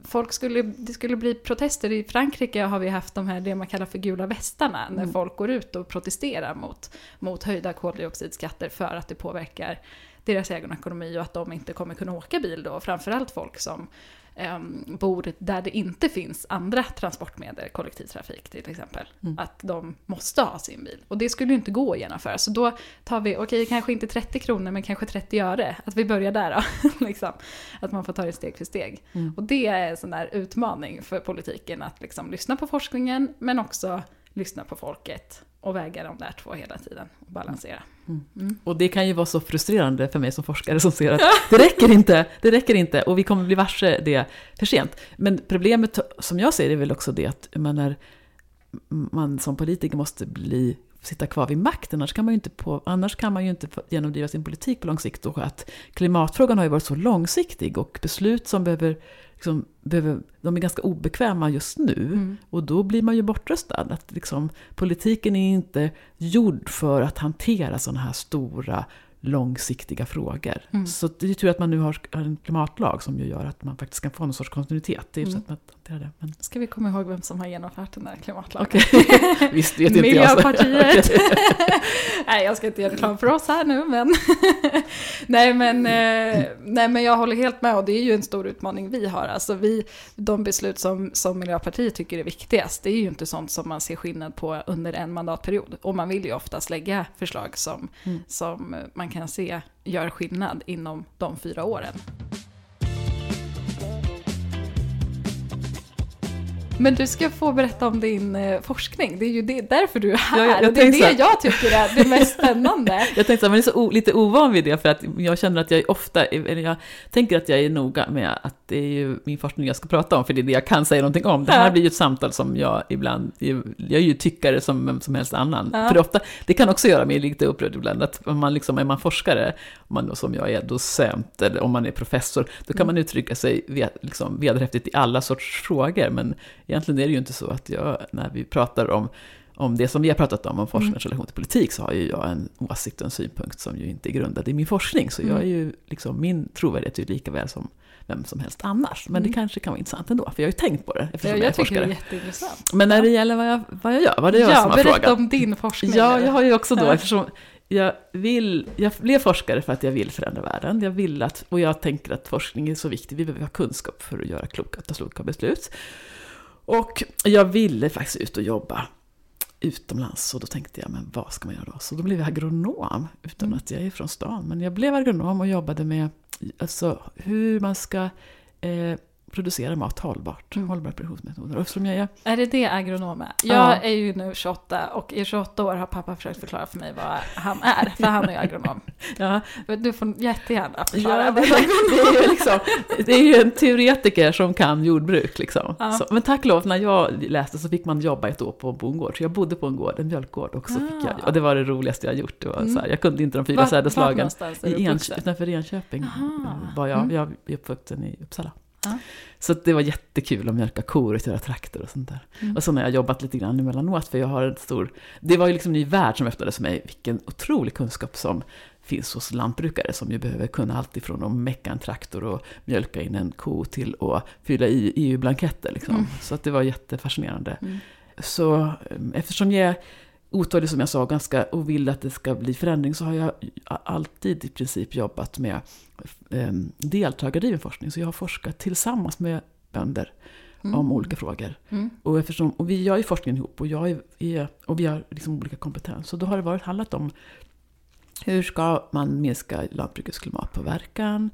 folk skulle, det skulle bli protester. I Frankrike har vi haft de här, det man kallar för gula västarna, när mm. folk går ut och protesterar mot, mot höjda koldioxidskatter för att det påverkar deras egen ekonomi och att de inte kommer kunna åka bil då. Framförallt folk som bor där det inte finns andra transportmedel, kollektivtrafik till exempel. Mm. Att de måste ha sin bil. Och det skulle ju inte gå att genomföra. Så då tar vi, okej okay, kanske inte 30 kronor men kanske 30 öre. Att vi börjar där då. liksom. Att man får ta det steg för steg. Mm. Och det är en sån där utmaning för politiken att liksom lyssna på forskningen men också lyssna på folket och väga de där två hela tiden och balansera. Mm. Mm. Och det kan ju vara så frustrerande för mig som forskare som ser att det räcker inte, det räcker inte och vi kommer bli varse det för sent. Men problemet som jag ser är väl också det att man, är, man som politiker måste bli sitta kvar vid makten. Annars kan man ju inte, på, annars kan man ju inte genomdriva sin politik på lång sikt. Och att klimatfrågan har ju varit så långsiktig och beslut som behöver, liksom, behöver de är ganska obekväma just nu. Mm. Och då blir man ju bortröstad. Att liksom, politiken är inte gjord för att hantera sådana här stora långsiktiga frågor. Mm. Så det är tur att man nu har en klimatlag som ju gör att man faktiskt kan få någon sorts kontinuitet. Det är mm. så att hantera det. Men... Ska vi komma ihåg vem som har genomfört den där klimatlagen? Okay. Visst vet inte Miljöpartiet. nej, jag ska inte göra reklam för oss här nu, men... nej, men eh, nej, men jag håller helt med och det är ju en stor utmaning vi har. Alltså vi, de beslut som, som Miljöpartiet tycker är viktigast, det är ju inte sånt som man ser skillnad på under en mandatperiod. Och man vill ju oftast lägga förslag som, mm. som man kan se gör skillnad inom de fyra åren. Men du ska få berätta om din eh, forskning. Det är ju det, därför du är här. Ja, jag, jag det är det jag tycker är det mest spännande. jag tänkte att man är så lite ovan vid det för att jag känner att jag ofta, eller jag tänker att jag är noga med att det är ju min forskning jag ska prata om, för det är det jag kan säga någonting om. Det här ja. blir ju ett samtal som jag ibland, jag är ju tyckare som vem som helst annan. Ja. För ofta, det kan också göra mig lite upprörd ibland, att om man liksom, är man forskare, om man som jag är docent, eller om man är professor, då kan mm. man uttrycka sig ved, liksom, vederhäftigt i alla sorts frågor, men egentligen är det ju inte så att jag, när vi pratar om om det som vi har pratat om, om forskningens mm. relation till politik, så har ju jag en åsikt och en synpunkt som ju inte är grundad i min forskning. Så jag är mm. ju, liksom, min trovärdighet är ju lika väl som vem som helst annars. Men mm. det kanske kan vara intressant ändå, för jag har ju tänkt på det eftersom jag, jag är forskare. Det är jätteintressant. Men när det gäller vad jag, vad jag gör, vad det är jag ja, som har frågat. Ja, berätta om din forskning. Ja, jag har ju också då, eftersom jag, vill, jag blev forskare för att jag vill förändra världen. Jag vill att, och jag tänker att forskning är så viktig, vi behöver ha kunskap för att göra kloka, ta kloka beslut. Och jag ville faktiskt ut och jobba utomlands och då tänkte jag, men vad ska man göra då? Så då blev jag agronom, utan mm. att jag är från stan. Men jag blev agronom och jobbade med alltså, hur man ska eh, producera mat hållbart. Mm. Hållbara produktionsmetoder. Och jag är... är det det agronom är? Jag ja. är ju nu 28 och i 28 år har pappa försökt förklara för mig vad han är. För han är ju agronom. ja. Du får jättegärna förklara. Ja, det, det, är ju liksom, det är ju en teoretiker som kan jordbruk. Liksom. Ja. Så, men tack lov, när jag läste så fick man jobba ett år på en bondgård. Så jag bodde på en gård, en mjölkgård. Och, så fick jag, ah. och det var det roligaste jag gjort. Det var mm. så här, jag kunde inte de fyra sädesslagen. Utanför Enköping Aha. var jag. Mm. Jag är uppvuxen i Uppsala. Ja. Så det var jättekul att mjölka kor och göra traktor och sånt där. Mm. Och så har jag jobbat lite grann emellanåt, för jag har en stor... Det var ju liksom en ny värld som öppnades för mig. Vilken otrolig kunskap som finns hos lantbrukare som ju behöver kunna allt ifrån att mecka en traktor och mjölka in en ko till att fylla i EU-blanketter. Liksom. Mm. Så att det var jättefascinerande. Mm. Så eh, eftersom jag otålig som jag sa ganska, och vill att det ska bli förändring så har jag alltid i princip jobbat med eh, deltagardriven forskning. Så jag har forskat tillsammans med bönder mm. om olika frågor. Mm. Och, eftersom, och vi gör ju forskningen ihop och, jag är, och vi har liksom olika kompetens. Så då har det varit handlat om hur ska man minska lantbrukets klimatpåverkan?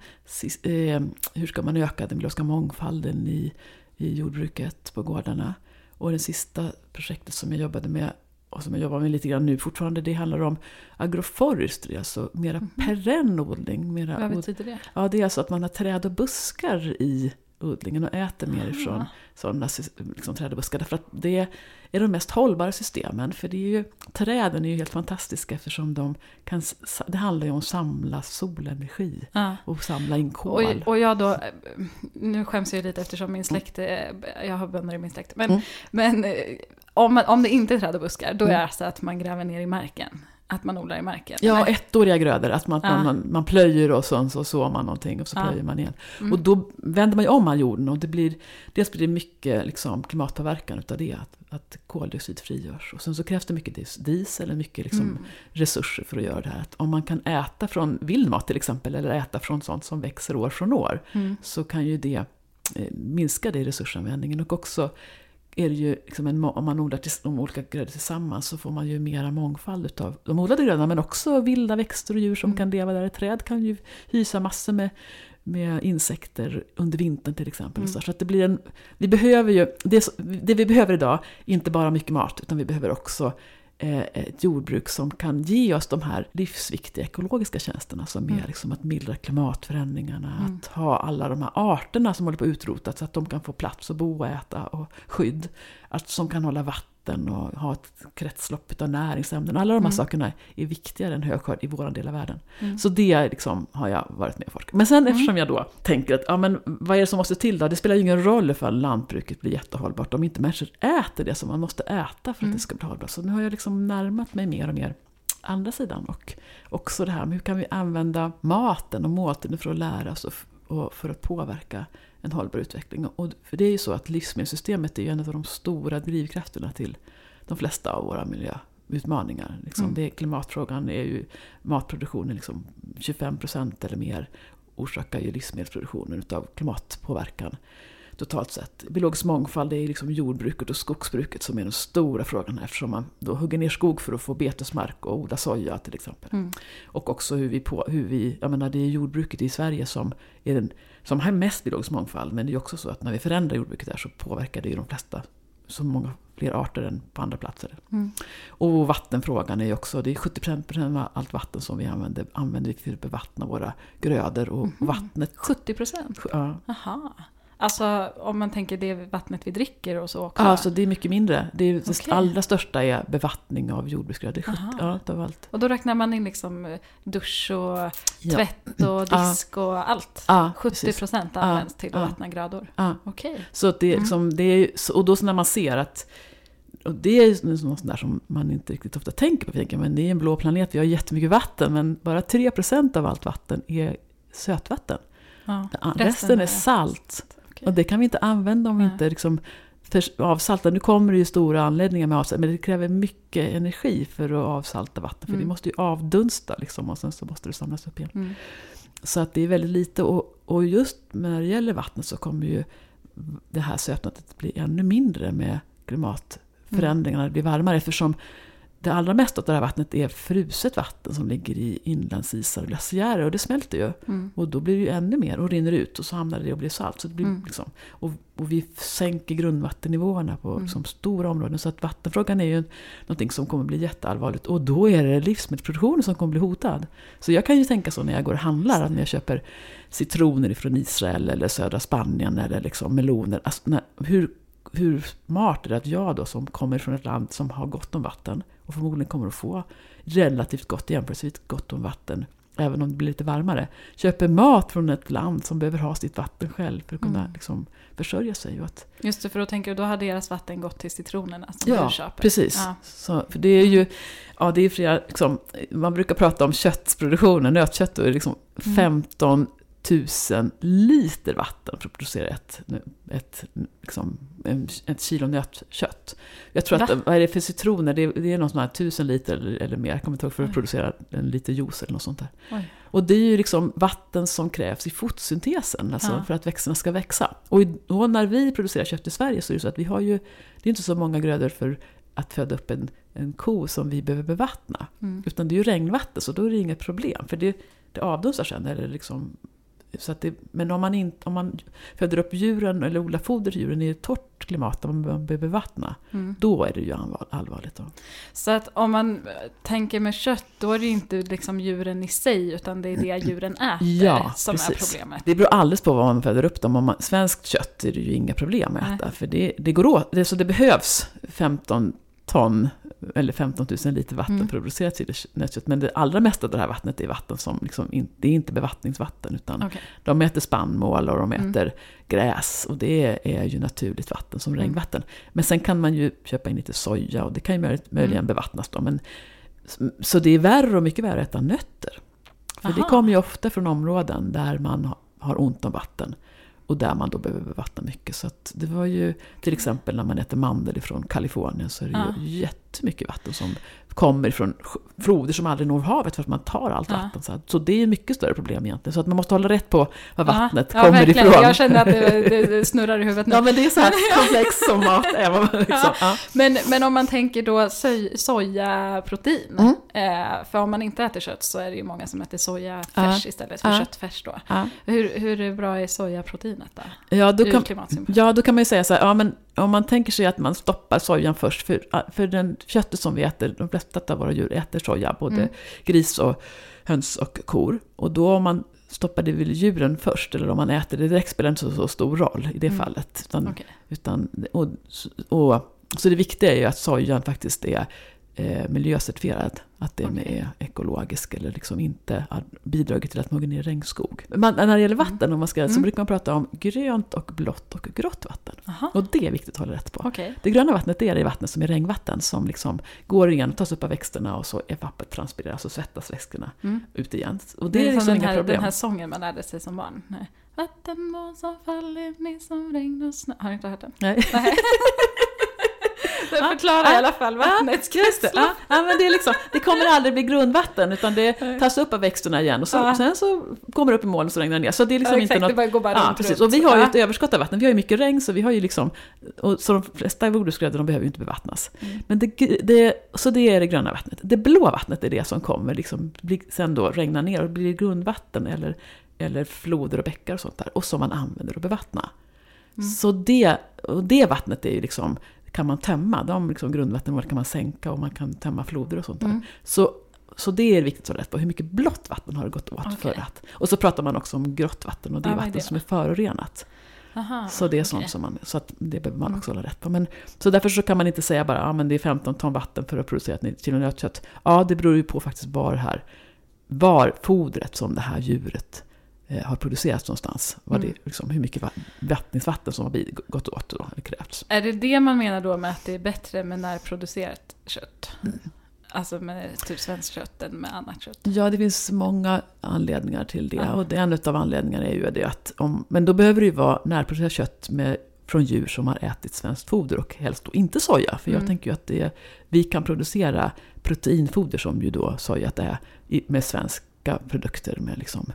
Eh, hur ska man öka den biologiska mångfalden i, i jordbruket på gårdarna? Och det sista projektet som jag jobbade med och som jag jobbar med lite grann nu fortfarande, det handlar om agroforestry, alltså mera mm. perennodling. Mera Vad betyder det? Ja, det är alltså att man har träd och buskar i odlingen och äter mer ifrån sådana liksom, träd och buskar. Därför att det är de mest hållbara systemen. För det är ju, träden är ju helt fantastiska eftersom de kan, det handlar ju om att samla solenergi ja. och samla in kol. Och, och jag då, nu skäms jag lite eftersom min släkt, jag har bönder i min släkt, men, mm. men om, om det inte är träd och buskar, då är det alltså att man gräver ner i marken. Att man odlar i marken? Ja, eller? ettåriga grödor. Att man, ja. man, man plöjer och så, så sår man någonting och så ja. plöjer man igen. Mm. Och då vänder man ju om all jorden och det blir, dels blir det mycket liksom, klimatpåverkan utav det. Att, att koldioxid frigörs. Och sen så krävs det mycket diesel, mycket liksom, mm. resurser för att göra det här. Att om man kan äta från vildmat till exempel, eller äta från sånt som växer år från år, mm. så kan ju det eh, minska det i resursanvändningen och också är det ju liksom en, om man odlar de olika grödor tillsammans så får man ju mera mångfald utav de odlade grödorna men också vilda växter och djur som mm. kan leva där. Ett träd kan ju hysa massor med, med insekter under vintern till exempel. Mm. Så att det blir en, vi behöver ju, det, det vi behöver idag, inte bara mycket mat utan vi behöver också ett jordbruk som kan ge oss de här livsviktiga ekologiska tjänsterna som är mm. liksom att mildra klimatförändringarna, mm. att ha alla de här arterna som håller på att utrotas så att de kan få plats att bo och äta och skydd. att, som kan hålla vatten och ha ett kretslopp av näringsämnen. Alla de här Mm. sakerna är viktigare än högskörd i vår del av världen. Mm. Så det liksom har jag varit med och forskat. Men sen eftersom jag då tänker att ja, men vad är det som måste till då? Det spelar ju ingen roll ifall lantbruket blir jättehållbart om inte människor äter det som man måste äta för att Mm. det ska bli hållbart. Så nu har jag liksom närmat mig mer och mer andra sidan. Och också det här med hur kan vi använda maten och måltiden för att lära oss och för att påverka en hållbar utveckling. Och, för det är ju så att livsmedelssystemet är ju en av de stora drivkrafterna till de flesta av våra miljöutmaningar. Liksom Mm. det, klimatfrågan är ju matproduktionen, liksom 25% eller mer orsakar ju livsmedelsproduktionen utav klimatpåverkan totalt sett. Biologisk mångfald det är liksom jordbruket och skogsbruket som är den stora frågan här, eftersom man då hugger ner skog för att få betesmark och odla soja till exempel. Mm. Och också hur vi, på, hur vi jag menar det är jordbruket i Sverige som, är den, som har mest biologisk mångfald. Men det är också så att när vi förändrar jordbruket där så påverkar det ju de flesta, så många fler arter än på andra platser. Mm. Och vattenfrågan är ju också, det är 70% av allt vatten som vi använder, använder vi för att bevattna våra grödor. Och Mhm. vattnet, 70 procent? ja. Aha. Alltså om man tänker det vattnet vi dricker och så också? Ja, alltså det är mycket mindre. Det, är, det Okej. allra största är bevattning av jordbruksgrödor. Det är 70, Aha. ja, av allt. Och då räknar man in liksom eh, dusch och Ja. tvätt och Ja. disk och allt? Ja, 70 precis. procent Ja, används till att ja. vattna grödor? Ja. Okej. Så det, är Mm. liksom, det är, och då så när man ser att och det är något där som man inte riktigt ofta tänker på. Tänker, men det är en blå planet, vi har jättemycket vatten, men bara 3% av allt vatten är sötvatten. Ja. Resten, är salt. Okej. Och det kan vi inte använda om vi Nej. inte liksom avsaltar. Nu kommer det ju stora anläggningar med avsalt, men det kräver mycket energi för att avsalta vatten. För Mm. det måste ju avdunsta liksom, och sen så måste det samlas upp igen. Mm. Så att det är väldigt lite. Och, och just när det gäller vattnet så kommer ju det här sötvattnet bli ännu mindre med klimatförändringarna. Det blir varmare eftersom det allra mesta av det här vattnet är fruset vatten som ligger i inlandsisar och glaciärer och det smälter ju. Mm. Och då blir det ju ännu mer och rinner ut och så hamnar det och blir salt. Så det blir Mm. liksom, och, och vi sänker grundvattennivåerna på Mm. liksom, stora områden. Så att vattenfrågan är ju någonting som kommer bli jätteallvarligt. Och då är det livsmedelsproduktionen som kommer bli hotad. Så jag kan ju tänka så när jag går och handlar, att när jag köper citroner från Israel eller södra Spanien eller liksom meloner. Alltså, när, hur, hur smart är det att jag då som kommer från ett land som har gott om vatten och förmodligen kommer att få relativt gott, jämförelsevis gott om vatten, även om det blir lite varmare, köper mat från ett land som behöver ha sitt vatten själv för att kunna Mm. liksom, försörja sig. Och att, Just det, för då tänker du, då har deras vatten gått till citronerna som Ja, du köper. precis. Ja. För det är ju, ja det är flera, liksom, man brukar prata om köttproduktionen, nötkött, det är liksom Mm. 15 000 liter vatten för att producera ett, ett, liksom, ett kilo nötkött. Jag tror att, Va? vad är det för citroner? Det är, det är någon sån här 1000 liter eller, eller mer, jag kommer inte ihåg, för att Oj. producera en liter juice eller något sånt där. Oj. Och det är ju liksom vatten som krävs i fotosyntesen, alltså Ja. för att växterna ska växa. Och i- då när vi producerar kött i Sverige så är det så att vi har ju, det är inte så många grödor för att föda upp en, en ko som vi behöver bevattna. Mm. Utan det är ju regnvatten, så då är det inget problem. För det, det avdunstar sen. Eller liksom, så att det, men om man, inte, om man föder upp djuren eller odlar foder till djuren i ett torrt klimat där man behöver bevattna, Mm. då är det ju allvar- allvarligt. Då. Så att om man eh, tänker med kött, då är det ju inte liksom djuren i sig, utan det är det djuren äter Ja, som är precis. problemet. Det beror alldeles på vad man föder upp dem. Om man, svenskt kött är det ju inga problem att Nej. äta. För det, det går åt. Det, så det behövs 15 ton eller 15 000 liter vatten Mm. för att producera till nötkött. Men det allra mesta av det här vattnet är vatten som liksom in, det är inte bevattningsvatten. Utan Okej. de äter spannmål och de Mm. äter gräs. Och det är, ju naturligt vatten som Mm. regnvatten. Men sen kan man ju köpa in lite soja och det kan ju möj- möjligen Mm. bevattnas då. Men, så det är värre och mycket värre att äta nötter. För det Aha. kommer ju ofta från områden där man ha- har ont om vatten. Och där man då behöver bevattna mycket. Så det var ju till exempel när man äter mandel från Kalifornien så är det Ja. ju jättemycket vatten som kommer från floder som aldrig når havet för att man tar allt Ja. vatten. Så, så det är mycket större problem egentligen. Så att man måste hålla rätt på var vattnet ja, kommer verkligen. ifrån. Jag känner att det, det, snurrar i huvudet nu. Ja men det är så här komplext som mat är. Liksom. Men, men om man tänker då soj, sojaprotein, Mm. eh, för om man inte äter kött så är det ju många som äter sojafärs istället för köttfärs då. Hur, hur bra är sojaproteinet då? Ja, då kan, ja, då kan man ju säga så här, ja, men om man tänker sig att man stoppar sojan först, för, för den köttet som vi äter, de flesta av våra djur äter soja, både Mm. gris och höns och kor. Och då om man stoppar det vid djuren först, eller om man äter det direkt, spelar inte så, så stor roll i det Mm. fallet. Utan, Okej. utan, och, och Så det viktiga är ju att sojan faktiskt är eh, miljöcertifierad. Att den Okej. är ekologisk eller liksom inte har bidragit till att man går ner regnskog. Men när det gäller vatten om man ska, så Mm. brukar man prata om grönt och blått och grått vatten. Aha. Och det är viktigt att hålla rätt på. Okej. Det gröna vattnet är det vattnet som är regnvatten som liksom går igen, tas upp av växterna och så är vattnet transpireras och svettas växterna Mm. ut igen. Och Det det är, är liksom som den inga här, problem. den här sången man lärde sig som barn. Nej. Vattenmål som faller ner som regn och snö. Har du inte hört den? Nej. Nej. Den förklarar i alla fall vattnets det. kretslopp. Ja, ja, men det, är liksom, det kommer aldrig bli grundvatten utan det tas upp av växterna igen och så, Ja. sen så kommer det upp i moln och så regnar det ner. Så det är liksom Ja, inte exakt, något... det bara går bara Ja, runt, precis. Och vi har ju ett överskott av vatten. Vi har ju mycket regn så vi har ju liksom... Och så de flesta jordgubbsgrödor de behöver ju inte bevattnas. Mm. Men det, det, så det är det gröna vattnet. Det blå vattnet är det som kommer liksom, sen då regna ner och blir grundvatten eller, eller floder och bäckar och sånt där. Och som man använder att bevattna. Mm. Så det, och det vattnet är ju liksom, kan man tömma. De liksom grundvattenmål kan man sänka och man kan tömma floder och sånt där. Mm. Så, så det är viktigt att rätt på. Hur mycket blått vatten har det gått åt Okej. för att... Och så pratar man också om grått vatten och det är vatten det som är förorenat. Aha, Så det är sånt okej. som man, så att det behöver man Mm. också hålla rätt på. Men, så därför så kan man inte säga bara, ja men det är 15 ton vatten för att producera ett kilo nötkött. Ja, det beror ju på faktiskt var här, var fodret som det här djuret har producerats någonstans. Var Mm. det, liksom, hur mycket va- vattningsvatten som har gått åt då, eller krävts. Är det det man menar då med att det är bättre med närproducerat kött? Mm. Alltså med typ svenskt kött än med annat kött? Ja, det finns många anledningar till det. Ja. Och en av anledningarna är ju det att om, men då behöver det ju vara närproducerat kött med, från djur som har ätit svenskt foder och helst då inte soja. För jag Mm. tänker ju att det, vi kan producera proteinfoder som ju då sojat är med svenska produkter med liksom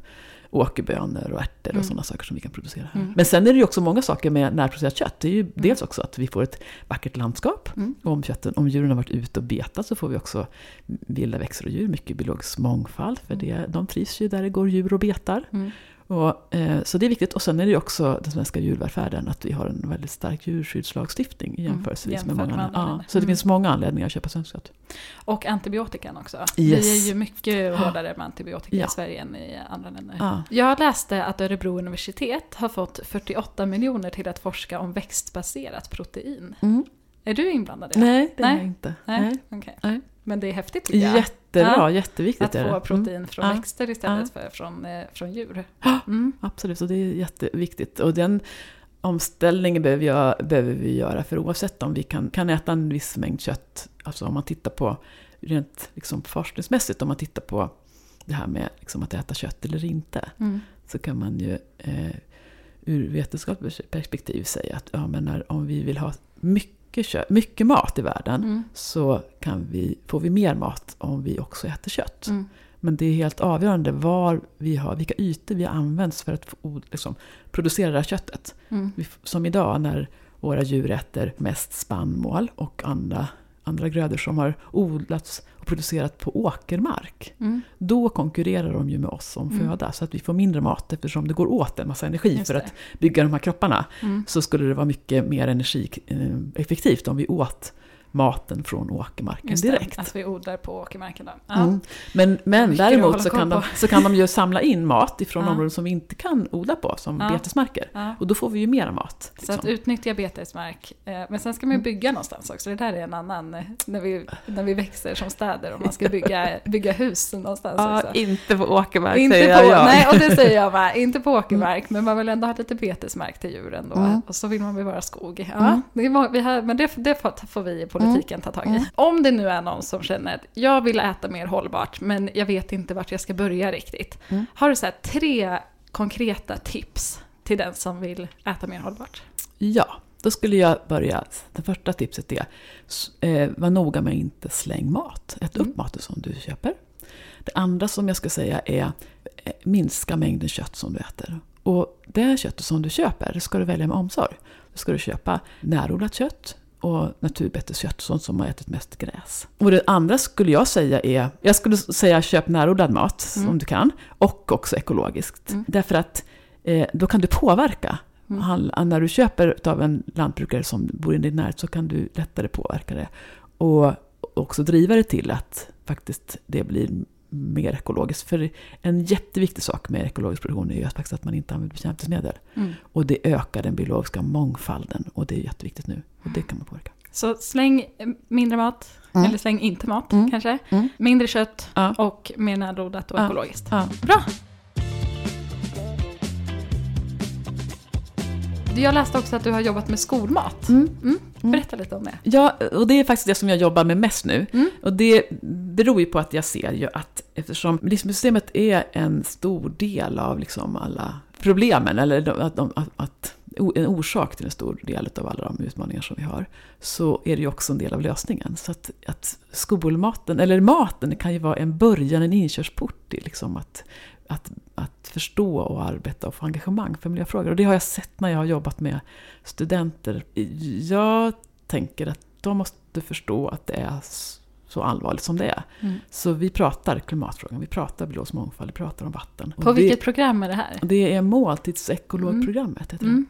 åkerbönor och ärtor Mm. och sådana saker som vi kan producera här. Mm. Men sen är det ju också många saker med närproducerat kött. Det är ju dels också att vi får ett vackert landskap. Mm. Om, kötten, om djuren har varit ute och betat så får vi också vilda växter och djur, mycket biologisk mångfald. För det, de trivs ju där det går djur och betar. Mm. Och, eh, så det är viktigt. Och sen är det ju också den svenska djurvälfärden, att vi har en väldigt stark djurskyddslagstiftning jämförelsevis jämfört med med många andra. Ja, så det Mm. finns många anledningar att köpa svenskt kött. Och antibiotikan också. Yes. Vi är ju mycket hårdare med antibiotika Ja. i Sverige än i andra länder. Ja. Jag läste att Örebro universitet har fått 48 miljoner till att forska om växtbaserat protein. Mm. Är du inblandad i det? Nej, det är Nej. jag inte. Nej. Nej. Okej. Nej. Men det är häftigt tycker jag. Jättebra, Ja. jätteviktigt Att få Mm. protein från Ja. växter istället för från, eh, från djur. Ja. Mm. Absolut, och det är jätteviktigt. Och den omställningen behöver, jag, behöver vi göra, för oavsett om vi kan, kan äta en viss mängd kött, alltså om man tittar på rent liksom forskningsmässigt, om man tittar på det här med liksom att äta kött eller inte, Mm. så kan man ju eh, ur vetenskapligt perspektiv säga att ja, men när, om vi vill ha mycket, kött, mycket mat i världen, Mm. så kan vi, får vi mer mat om vi också äter kött. Mm. Men det är helt avgörande var vi har, vilka ytor vi används för att liksom, producera det här köttet. Mm. Som idag när våra djur äter mest spannmål och andra, andra grödor som har odlats och producerat på åkermark. Mm. Då konkurrerar de ju med oss om Mm. föda så att vi får mindre mat eftersom det går åt en massa energi Just för det. att bygga de här kropparna. Mm. Så skulle det vara mycket mer energieffektivt om vi åt maten från åkermarken Just det, direkt. att vi odlar på åkermarken då. Ja. Mm. Men, men däremot så kan, de, så kan de ju samla in mat ifrån Ja. områden som vi inte kan odla på, som Ja. betesmarker. Ja. Och då får vi ju mera mat. Så att liksom. utnyttja betesmark. Eh, Men sen ska man ju bygga någonstans också. Det där är en annan, eh, när vi, när vi växer som städer och man ska bygga, bygga hus någonstans Ja, också. inte på åkermark Inte säger på, jag. nej, och det säger jag med. Inte på åkermark, men man vill ändå ha lite betesmark till djuren då. Mm. Och så vill man bevara skog. Ja, Mm. det vi har, men det, det får, får vi i politiken ta tag i. Mm. Om det nu är någon som känner att jag vill äta mer hållbart, men jag vet inte vart jag ska börja riktigt. Mm. Har du så tre konkreta tips till den som vill äta mer hållbart? Ja, då skulle jag börja. Det första tipset är, eh, var noga med att inte släng mat. Ät Mm. upp maten som du köper. Det andra som jag ska säga är, eh, minska mängden kött som du äter. Och det köttet som du köper, ska du välja med omsorg. Då ska du köpa närodlat kött och naturbeteskött, sånt som har ätit mest gräs. Och det andra skulle jag säga är, jag skulle säga köp närodlad mat Mm. om du kan, och också ekologiskt. Mm. Därför att eh, då kan du påverka Mm. han, när du köper av en lantbrukare som bor i din närhet så kan du lättare påverka det. Och också driva det till att faktiskt det blir mer ekologiskt. För en jätteviktig sak med ekologisk produktion är ju faktiskt att man inte använder bekämpningsmedel. Mm. Och det ökar den biologiska mångfalden och det är jätteviktigt nu. Och det kan man påverka. Så släng mindre mat, Mm. eller släng inte mat Mm. kanske. Mm. Mindre kött Ja. och mer närodlat och Ja. ekologiskt. Ja. Bra! Jag läste också att du har jobbat med skolmat. Mm. Mm. Berätta lite om det. Ja, och det är faktiskt det som jag jobbar med mest nu. Mm. Och det beror ju på att jag ser ju att eftersom livsmedelssystemet är en stor del av liksom alla problemen, eller att, att, att en orsak till en stor del av alla de utmaningar som vi har, så är det ju också en del av lösningen. Så att, att skolmaten, eller maten, kan ju vara en början, en inkörsport till liksom att, att, att förstå och arbeta och få engagemang för miljöfrågor. Och det har jag sett när jag har jobbat med studenter. Jag tänker att de måste förstå att det är så allvarligt som det är. Mm. Så vi pratar klimatfrågan, vi pratar biologisk mångfald, vi pratar om vatten. På vilket program är det här? det, det är måltidsekologprogrammet, det. Mm.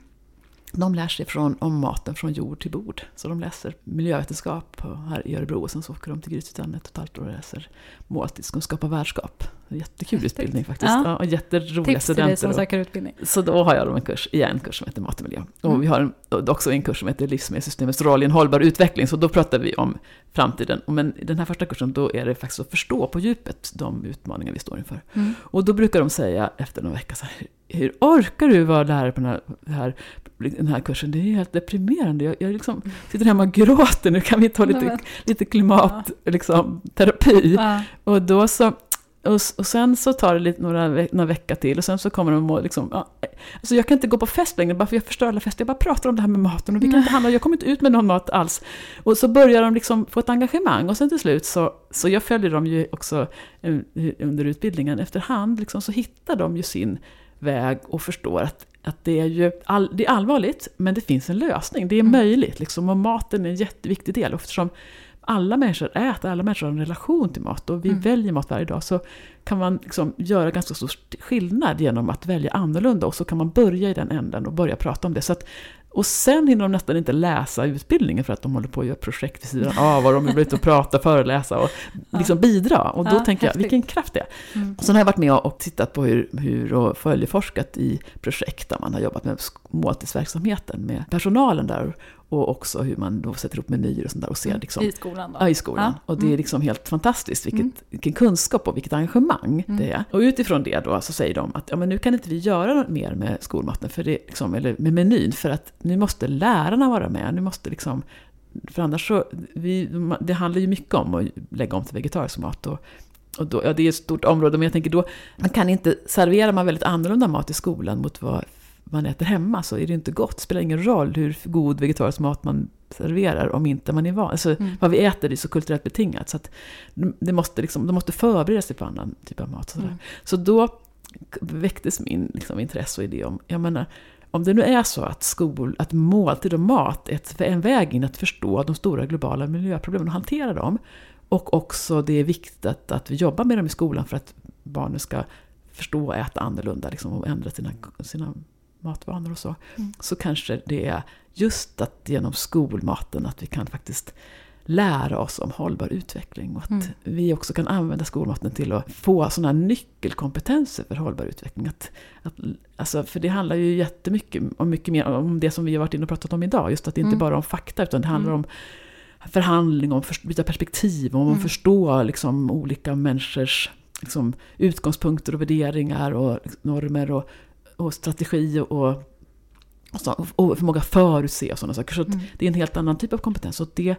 De lär sig från, om maten från jord till bord. Så de läser miljövetenskap här i Örebro och sen så åker de till Grythyttan ett och ett halvt år och läser måltidskunskap och värdskap. Jättekul utbildning faktiskt. Ja. Ja. och jätteroliga Tips till dig studenter. som söker utbildning. så då har jag då en kurs, igen en kurs som heter Mat och miljö. Och Mm. vi har en, också en kurs som heter Livsmedelssystemets roll i en hållbar utveckling. Så då pratar vi om framtiden. Men i den här första kursen då är det faktiskt att förstå på djupet de utmaningar vi står inför. Mm. Och då brukar de säga efter någon vecka så här, hur orkar du vara lärare på den här, här, den här kursen? Det är helt deprimerande. Jag, jag liksom sitter hemma och gråter, nu kan vi ta lite, lite klimat, liksom, terapi. Ja. Och då så, och, och sen så tar det lite, några, ve- några veckor till och sen så kommer de och liksom, ja, alltså jag kan inte gå på fest längre bara för jag förstör alla fester. Jag bara pratar om det här med maten och vi kan inte handla, jag kommer inte ut med någon mat alls. Och så börjar de liksom få ett engagemang och sen till slut så, så jag följer dem ju också eh, under utbildningen. Efterhand liksom, så hittar de ju sin väg och förstår att, att det är ju all, det är allvarligt, men det finns en lösning. Det är Mm. möjligt, liksom, och maten är en jätteviktig del. Eftersom alla människor äter, alla människor har en relation till mat och vi Mm. väljer mat varje dag så kan man liksom göra ganska stor skillnad genom att välja annorlunda och så kan man börja i den änden och börja prata om det. Så att, och sen hinner de nästan inte läsa utbildningen för att de håller på att göra projekt vid sidan av och de är ute och prata, föreläsa och liksom bidra. Och då Ja, tänker jag, häftigt. vilken kraft det är. Mm. Och sen har jag varit med och tittat på hur, hur och följeforskat i projekt där man har jobbat med måltidsverksamheten med personalen där och också hur man då sätter upp menyer och sånt där och ser liksom, I skolan då? Ja, i skolan. Ja. Och det är Mm. liksom helt fantastiskt vilket, Mm. vilken kunskap och vilket engagemang Mm. det är. Och utifrån det då så säger de att ja, men nu kan inte vi göra något mer med skolmaten, för det, liksom, eller med menyn, för att nu måste lärarna vara med. Nu måste liksom, för annars så, vi, det handlar ju mycket om att lägga om till vegetarisk mat. Och, och då, ja, det är ett stort område, men jag tänker då, man kan inte, serverar man väldigt annorlunda mat i skolan mot vad man äter hemma så är det inte gott. Det spelar ingen roll hur god vegetarisk mat man serverar om inte man är van. Alltså, Mm. Vad vi äter är så kulturellt betingat. Så att det måste liksom, de måste förbereda sig på annan typ av mat. Mm. Så då väcktes min liksom, intresse och idé om, jag menar, om det nu är så att, skol, att måltid och mat är ett- en väg in att förstå de stora globala miljöproblemen och hantera dem. Och också det är viktigt att, att vi jobbar med dem i skolan för att barnen ska förstå och äta annorlunda liksom, och ändra sina, sina matvanor och så. Mm. Så kanske det är just att genom skolmaten att vi kan faktiskt lära oss om hållbar utveckling. Och att Mm. vi också kan använda skolmaten till att få sådana nyckelkompetenser för hållbar utveckling. Att, att, alltså, för det handlar ju jättemycket om mycket mer om det som vi har varit inne och pratat om idag. Just att det inte Mm. bara är om fakta utan det handlar Mm. om förhandling, om att byta perspektiv, om att Mm. förstå liksom, olika människors liksom, utgångspunkter och värderingar och liksom, normer och, och strategi och, och, så, och förmåga att förutse och sådana saker. Så Mm. det är en helt annan typ av kompetens. Och det,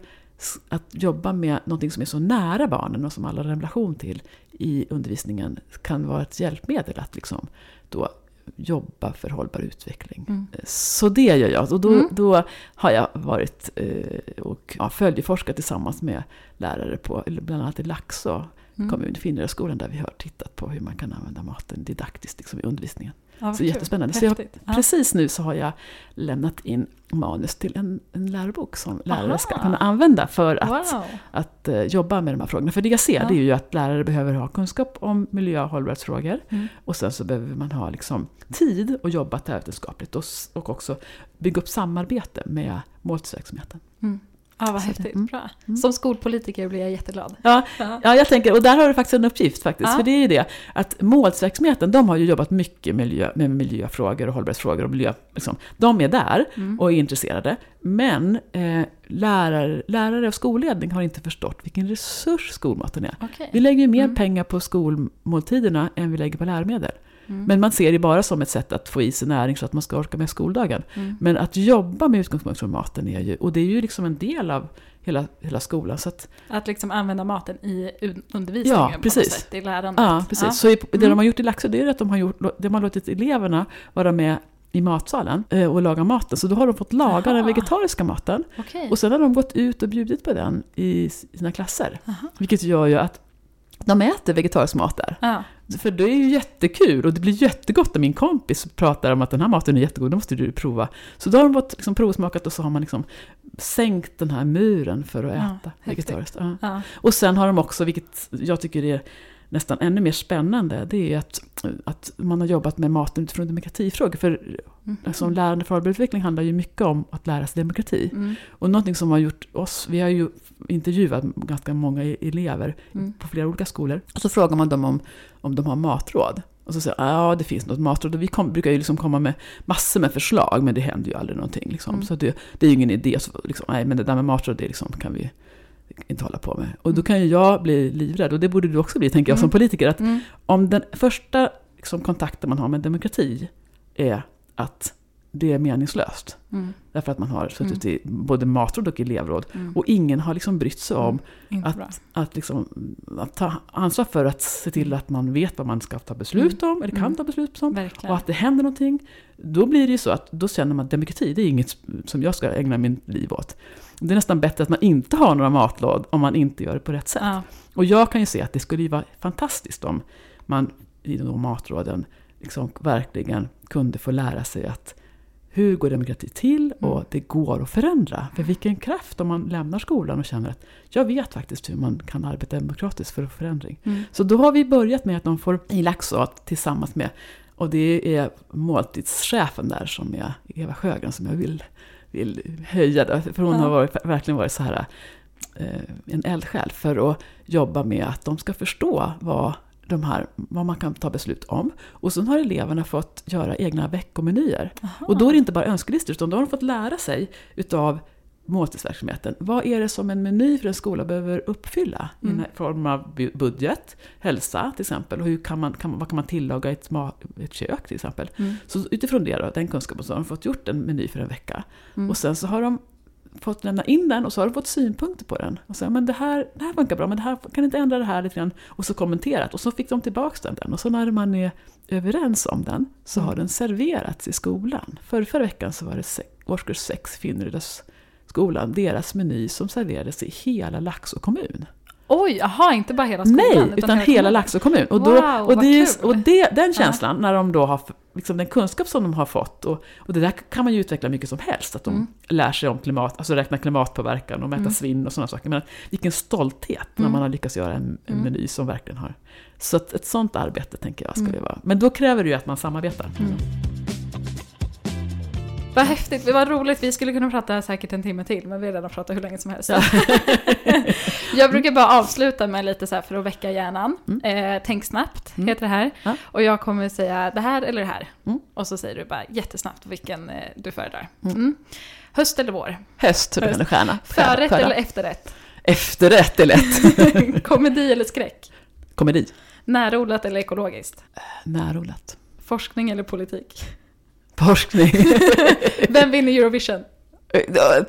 att jobba med någonting som är så nära barnen och som alla har relation till i undervisningen kan vara ett hjälpmedel att liksom då jobba för hållbar utveckling. Mm. Så det gör jag. Och då, Mm. då har jag varit eh, och ja, följeforskat tillsammans med lärare på bland annat i Laxå Mm. kommun, Finnerödskolan, där vi har tittat på hur man kan använda maten didaktiskt liksom, i undervisningen. Ja, Så kul. jättespännande. Så jag. Ja. Precis nu så har jag lämnat in manus till en, en lärobok som lärare Aha. ska kunna använda för att, Wow. att eh, jobba med de här frågorna. För det jag ser Ja. det är ju att lärare behöver ha kunskap om miljö och hållbarhetsfrågor. Mm. Och sen så behöver man ha liksom tid att jobba tvärvetenskapligt och, och också bygga upp samarbete med måltidsverksamheten. Mm. Ja, vad Så häftigt. mm. Bra. Mm. Som skolpolitiker blir jag jätteglad. Ja, Ja. ja, jag tänker, och där har du faktiskt en uppgift faktiskt. Ja. För det är ju det, att målsverksamheten, de har ju jobbat mycket miljö, med miljöfrågor och hållbarhetsfrågor och miljö. Liksom. De är där Mm. och är intresserade. Men eh, lärare, lärare och skolledning har inte förstått vilken resurs skolmaten är. Okej. Vi lägger ju mer Mm. pengar på skolmåltiderna än vi lägger på läromedel. Mm. Men man ser det bara som ett sätt att få i sig näring så att man ska orka med skoldagen. Mm. Men att jobba med utgångspunkt från maten är ju, och det är ju liksom en del av hela, hela skolan. Så att, Att liksom använda maten i un- undervisningen Ja, på något precis. sätt, i lärandet. ja, precis. Ja. Så i, det Mm. de har gjort i Laxå, det är att de har, gjort, de har låtit eleverna vara med i matsalen eh, och laga maten. Så då har de fått laga Jaha. den vegetariska maten. Okej. Och sen har de gått ut och bjudit på den i sina klasser. Aha. Vilket gör ju att de äter vegetarisk mat där. Ja. För det är ju jättekul och det blir jättegott när min kompis pratar om att den här maten är jättegod, då måste du prova. Så då har de fått liksom provsmakat och så har man liksom sänkt den här muren för att Ja, äta häftigt. vegetariskt. Ja. Ja. Och sen har de också, vilket jag tycker är nästan ännu mer spännande, det är att, att man har jobbat med maten utifrån demokratifrågor. För Mhm. alltså, lärande för utveckling handlar ju mycket om att lära sig demokrati. Mm. Och någonting som har gjort oss, vi har ju intervjuat ganska många elever Mm. på flera olika skolor. Och så frågar man dem om, om de har matråd. Och så säger ja det finns något matråd. Och vi kom, brukar ju liksom komma med massor med förslag, men det händer ju aldrig någonting. Liksom. Mm. Så det, det är ju ingen idé. Så liksom, nej, men det där med matråd, det liksom, kan vi inte hålla på med. Och då kan ju jag bli livrädd, och det borde du också bli, tänker jag, som Mm. politiker. Att Mm. om den första liksom, kontakten man har med demokrati är att det är meningslöst. Mm. Därför att man har suttit i både matråd och elevråd. Mm. Och ingen har liksom brytt sig om Inte bra. att, att, liksom, att ta ansvar för att se till att man vet vad man ska ta beslut om, eller kan Mm. ta beslut om, Verkligen. och att det händer någonting. Då blir det ju så att då känner man att demokrati, det är inget som jag ska ägna mitt liv åt. Det är nästan bättre att man inte har några matlåd om man inte gör det på rätt sätt. ja. Och jag kan ju se att det skulle ju vara fantastiskt om man i de matråden liksom verkligen kunde få lära sig att hur går demokrati till och Mm. det går att förändra. För vilken kraft om man lämnar skolan och känner att jag vet faktiskt hur man kan arbeta demokratiskt för förändring. Mm. Så då har vi börjat med att de får i Laxå tillsammans med, och det är måltidschefen där som är Eva Sjögren som jag vill, vill höja. För hon har varit, verkligen varit så här eh, en eldsjäl för att jobba med att de ska förstå vad, de här, vad man kan ta beslut om. Och sen har eleverna fått göra egna veckomenyer. Aha. Och då är det inte bara önskelistor, utan då har de fått lära sig utav måltidsverksamheten. Vad är det som en meny för en skola behöver uppfylla? Mm. I form av bu- budget, hälsa till exempel, och hur kan man, kan, vad kan man tillaga i ett, ett kök till exempel. Mm. Så utifrån det då, den kunskapen, så har de fått gjort en meny för en vecka. Mm. Och sen så har de fått lämna in den och så har de fått synpunkter på den. Och så, men det här, det här funkar bra, men det här, kan inte ändra det här lite grann? Och så kommenterat. Och så fick de tillbaka den. Och så när man är överens om den så Mm. har den serverats i skolan. För förra veckan så var det se, årskurs 6, Finnrydas skolan, deras meny som serverades i hela Laxå kommun. Oj, jaha, inte bara hela skolan? Nej, utan hela kommunen. Laxå kommun. Och, då, Wow, och, det, är- och det, den känslan, när de då har, liksom den kunskap som de har fått, och, och det där kan man ju utveckla mycket som helst, att de Mm. lär sig om klimat, alltså räkna klimatpåverkan och mäta Mm. svinn och sådana saker. Men vilken stolthet när Mm. man har lyckats göra en, en Mm. meny som verkligen har... Så att ett sånt arbete tänker jag skulle Mm. vara. Men då kräver det ju att man samarbetar. Mm. Vad häftigt, det var roligt. Vi skulle kunna prata säkert en timme till, men vi har redan pratat hur länge som helst. Ja. jag brukar bara avsluta med lite så här för att väcka hjärnan. Mm. Eh, tänk snabbt, Mm. heter det här. Ja. Och jag kommer säga det här eller det här. Mm. Och så säger du bara jättesnabbt vilken eh, du föredrar. Mm. Mm. Höst eller vår? Höst, så det kan du stjärna. Förrätt eller efterrätt? Efterrätt är lätt. Komedi eller skräck? Komedi. Närodlat eller ekologiskt? Närodlat. Forskning eller politik? Forskning. Vem vinner Eurovision?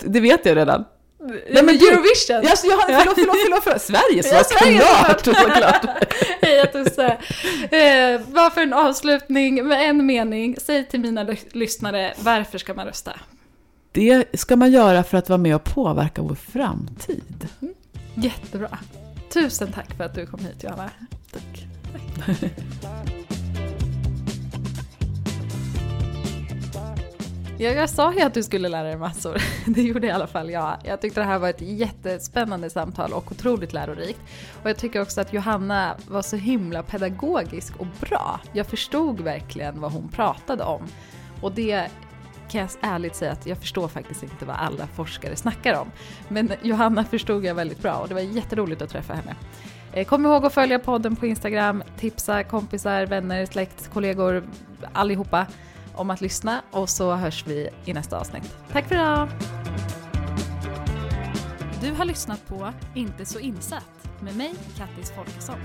det vet jag redan. Nej, men Eurovision! Så jag, förlåt, förlåt, förlåt, förlåt. Sverige Ja, Sverige, såklart! såklart. Hej Tusse! Eh, vad för en avslutning med en mening. Säg till mina ly- lyssnare, varför ska man rösta? Det ska man göra för att vara med och påverka vår framtid. Jättebra. Tusen tack för att du kom hit Johanna. Tack. Ja, jag sa ju att du skulle lära dig massor. Det gjorde i alla fall jag. Jag tyckte det här var ett jättespännande samtal och otroligt lärorikt. Och jag tycker också att Johanna var så himla pedagogisk och bra. Jag förstod verkligen vad hon pratade om. Och det kan jag ärligt säga att jag förstår faktiskt inte vad alla forskare snackar om. Men Johanna förstod jag väldigt bra och det var jätteroligt att träffa henne. Eh, kom ihåg att följa podden på Instagram, tipsa kompisar, vänner, släkt, kollegor, allihopa om att lyssna och så hörs vi i nästa avsnitt. Tack för idag! Du har lyssnat på Inte så insatt med mig, Kattis Folkesson.